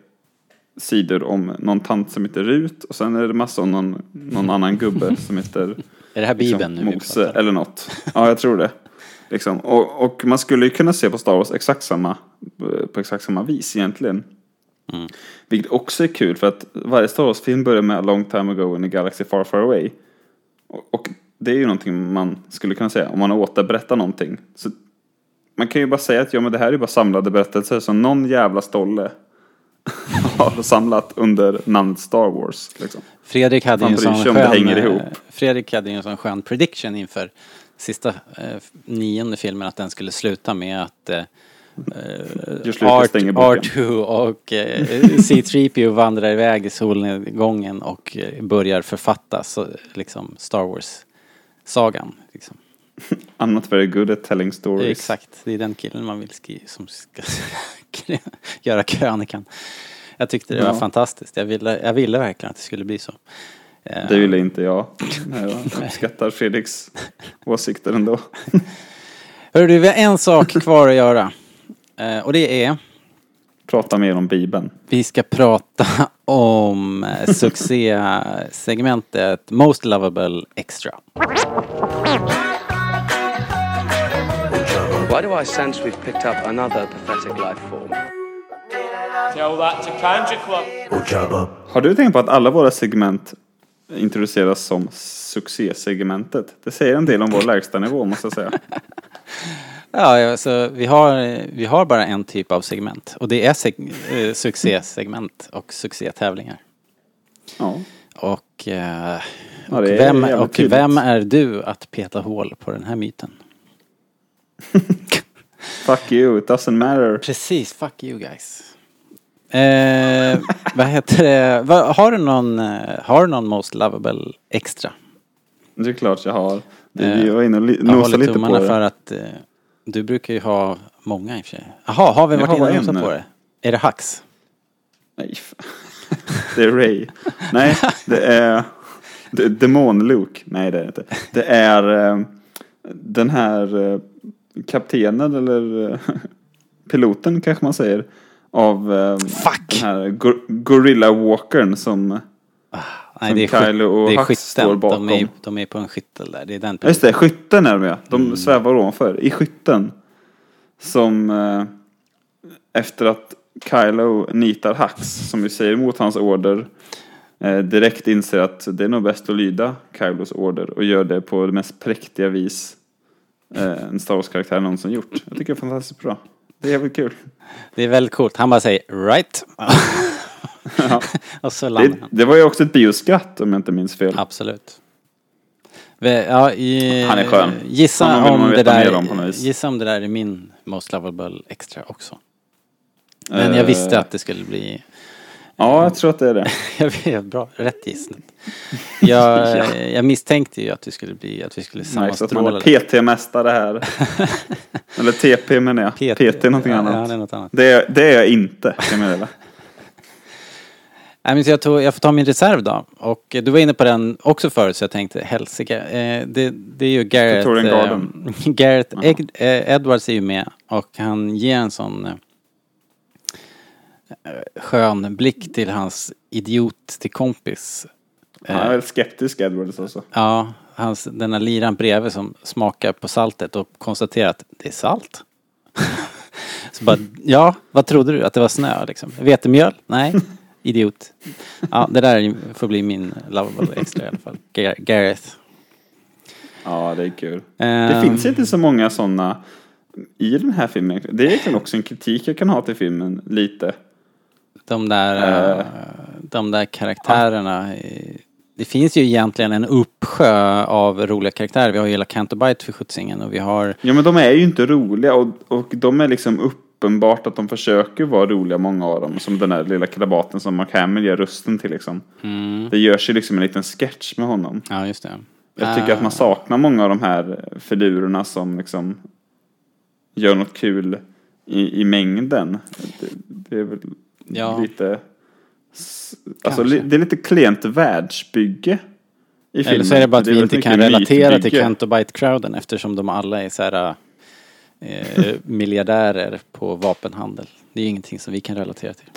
sidor om någon tant som heter Rut och sen är det massa om någon, någon annan gubbe som heter Är det här Bibeln liksom, nu Mose eller något. Ja, jag tror det. Liksom. Och, och man skulle ju kunna se på Star Wars exakt samma, eh, på exakt samma vis egentligen. Mm. Vilket också är kul för att varje Star Wars-film börjar med A long time ago in a galaxy far far away. Och, och det är ju någonting man skulle kunna säga om man återberättar någonting. Så man kan ju bara säga att ja, men det här är ju bara samlade berättelser som någon jävla stolle har samlat under namnet Star Wars. Liksom. Fredrik hade ju en sån skön, eh, ihop. Fredrik hade en sån skön prediction inför sista eh, nionde filmen att den skulle sluta med att eh, Art, stänger boken. R2 och eh, C3PO vandrar iväg i solnedgången och eh, börjar författa så, liksom Star Wars-sagan. Liksom. I'm not very good at telling stories. Exakt, det är den killen man vill skriva som ska göra krönikan. Jag tyckte det var Ja. fantastiskt. Jag ville, jag ville verkligen att det skulle bli så. Eh, Det ville inte jag. Jag uppskattar Fredriks åsikter ändå. Hörru du, vi har en sak kvar att göra. Eh, och det är, Prata mer om Bibeln. vi ska prata om eh, succésegmentet Most Lovable Extra. Why do I sense we've picked up another pathetic life form? Tell that to Kanja Club. Har du tänkt på att alla våra segment introduceras som succésegmentet? Det säger en del om vår lägstanivå måste jag säga. Ja, alltså, vi, har, vi har bara en typ av segment och det är seg- eh, succésegment och succétävlingar. Ja. Och, eh, Ja, och, är vem, och vem är du att peta hål på den här myten? Fuck you, it doesn't matter. Precis, fuck you guys. Eh, vad heter det, vad, har, du någon, eh, har du någon Most Lovable Extra? Det är klart jag har. Vi Eh, var inne och li- nosade lite på det. för att eh, du brukar ju ha många i och för sig. Jaha, har vi Jag varit inne och nosat på det? Är det Hux? Nej, det är Ray. Nej, det är det är Demon-Luke. Nej, det är det inte. Det är eh, den här eh, kaptenen eller piloten kanske man säger. Av eh, Fuck! den här gor- Gorilla Walkern som... Nej, Som det är, Kylo och det är skytten. De är, de är på en skyttel där. Det är den just det, skytten är de ja. De Mm. svävar ovanför. I skytten. Som eh, efter att Kylo nitar Hux, som ju säger emot hans order, eh, direkt inser att det är nog bäst att lyda Kylos order och gör det på det mest präktiga vis eh, en Star Wars-karaktär någonsin gjort. Jag tycker det är fantastiskt bra. Det är jävligt kul. Det är väldigt coolt. Han bara säger right. och så landar Det, han. det var ju också ett bioskratt om jag inte minns fel. Absolut. Ja, i, Han är skön. Gissa Honom vill man om, det veta mer där, om på något vis. gissa om det där är min Most Lovable Extra också. Men jag visste Eh, att det skulle bli Ja, jag tror att det är det. Jag vet, bra, rätt gissning. Jag, jag misstänkte ju att vi skulle bli, att vi skulle Nice att man sammanstråla. är PT-mästare här. Eller TP menar jag. PT är någonting ja, annat. Ja, det är något annat. Det är, det är jag inte, kan jag meddela. Nej, men jag, tog, jag får ta min reserv då. Och du var inne på den också förut så jag tänkte helsike. Eh, det, det är ju Victorian eh, Garden. Gareth Ed, eh, Edwards är ju med och han ger en sån eh, skön blick till hans idiot till kompis. Han är skeptisk Edwards alltså. Ja, hans, den här liran bredvid som smakar på saltet och konstaterar att det är salt. Så bara, ja, vad trodde du? Att det var snö liksom? Vetemjöl? Nej, idiot. Ja, det där får bli min lovable extra i alla fall. Gar- Gareth. Ja, det är kul. Det Ehm, finns inte så många sådana i den här filmen. Det är egentligen också en kritik jag kan ha till filmen, lite. De där, eh, de där karaktärerna. Det finns ju egentligen en uppsjö av roliga karaktärer. Vi har ju hela Canterbite för skjutsingen och vi har Ja, men de är ju inte roliga och, och de är liksom uppenbart att de försöker vara roliga, många av dem. Som den där lilla krabaten som Mark Hamill gör rösten till liksom. Det görs ju liksom en liten sketch med honom. Ja, just det. Jag tycker att man saknar många av de här filurerna som liksom gör något kul i, i mängden. Det, det är väl Ja. lite... Alltså, li, det är lite klent världsbygge i filmen. Eller så är det bara att vi väldigt inte kan relatera till mytbygge. Kentobite-crowden eftersom de alla är så här eh, miljardärer på vapenhandel. Det är ingenting som vi kan relatera till.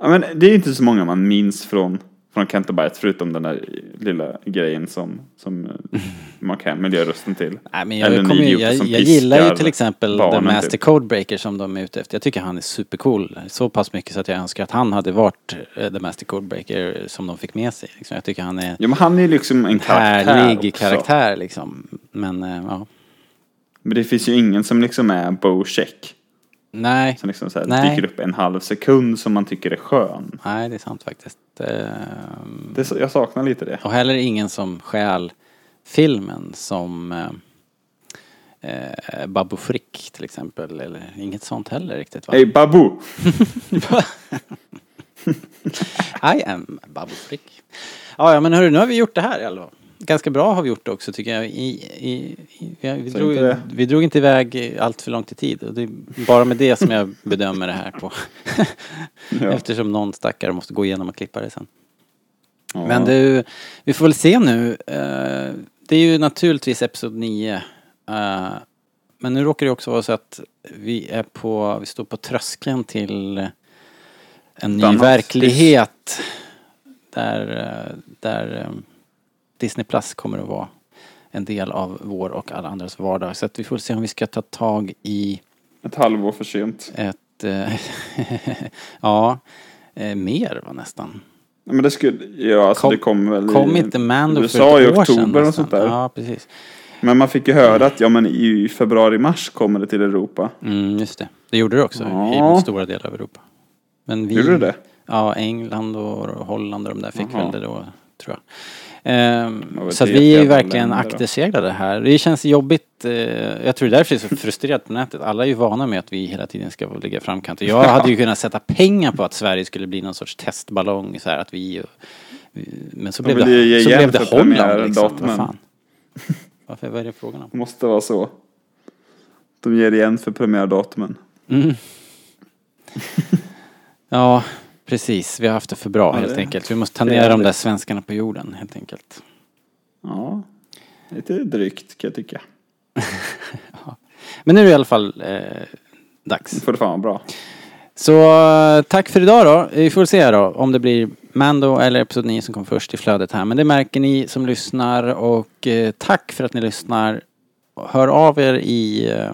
Ja, men det är inte så många man minns från, från Canterbury förutom den där lilla grejen som, som Mark Hamill gör rösten till. Nej, men jag, Eller kommer, jag, som jag gillar ju till exempel The Master typ. Codebreaker som de är ute efter. Jag tycker han är supercool. Så pass mycket så att jag önskar att han hade varit eh, The Master Codebreaker som de fick med sig. Liksom. Jag tycker han är Ja, men han är liksom en karaktär härlig också. karaktär liksom. Men eh, ja. Men det finns ju ingen som liksom är Bo Check. Nej, Som liksom så här Nej. dyker upp en halv sekund som man tycker är skön. nej det är sant faktiskt. Ehm, Det, jag saknar lite det. Och heller ingen som stjäl filmen som... eh, eh, Babu Frick till exempel. Eller inget sånt heller riktigt va? Hey Babu! I am Babu Frick. Ja, ja men hörru, nu har vi gjort det här i alla fall. Ganska bra har vi gjort det också tycker jag. I, i, i, vi, vi, drog, inte vi drog inte iväg allt för långt i tid. Och det är bara med det som jag bedömer det här på. Ja. Eftersom någon stackare måste gå igenom och klippa det sen. Ja. Men du, vi får väl se nu. Eh, Det är ju naturligtvis Episod 9. Eh, Men nu råkar det också vara så att vi är på, vi står på tröskeln till en ny verklighet. Där, eh, där Disney Plus kommer att vara en del av vår och alla andras vardag. Så att vi får se om vi ska ta tag i Ett halvår för sent. ett, eh, ja, eh, mer va nästan. Men det skulle, ja alltså Kom- det kom väl Kom i inte Mando för USA ett i oktober sedan och sånt där. Ja, precis. Men man fick ju höra att ja men i februari-mars kommer det till Europa. Mm, just det. Det gjorde det också Ja. i stora delar av Europa. Men vi, Gjorde det? Ja, England och Holland och de där fick Jaha. väl det då, tror jag. Ehm, så att vi är verkligen akterseglade här. Det känns jobbigt. Eh, jag tror det är därför det är så frustrerat på nätet. Alla är ju vana med att vi hela tiden ska ligga i framkant. Och Jag hade ju kunnat sätta pengar på att Sverige skulle bli någon sorts testballong så här att vi... Men så De blev det, så blev det Holland liksom. Vad fan? Varför, vad är det frågan om? Måste vara så. De ger igen för premiärdatumen. Mm. ja, precis. Vi har haft det för bra Ja, helt det- enkelt. Vi måste ta ner de där svenskarna på jorden helt enkelt. Ja, lite drygt kan jag tycka. Men nu är det i alla fall eh, dags. får det fan bra. Så tack för idag då. Vi får se då om det blir Mando eller Episod 9 som kommer först i flödet här. Men det märker ni som lyssnar och eh, tack för att ni lyssnar. Hör av er i, eh,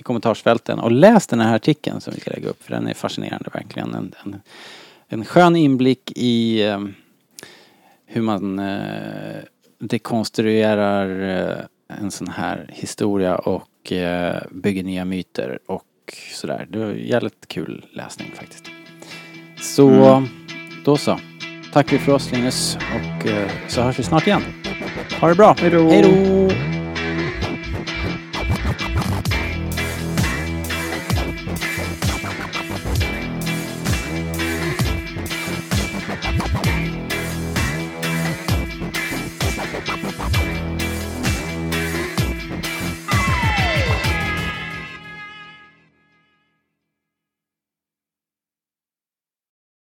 i kommentarsfälten och läs den här artikeln som vi ska lägga upp för den är fascinerande verkligen. En, en, en skön inblick i eh, hur man eh, dekonstruerar eh, en sån här historia och eh, bygger nya myter och sådär. Det var jävligt kul läsning faktiskt. Så, Mm. då så. Tack för oss Linus och eh, så hörs vi snart igen. Ha det bra. Hej då. Hej då.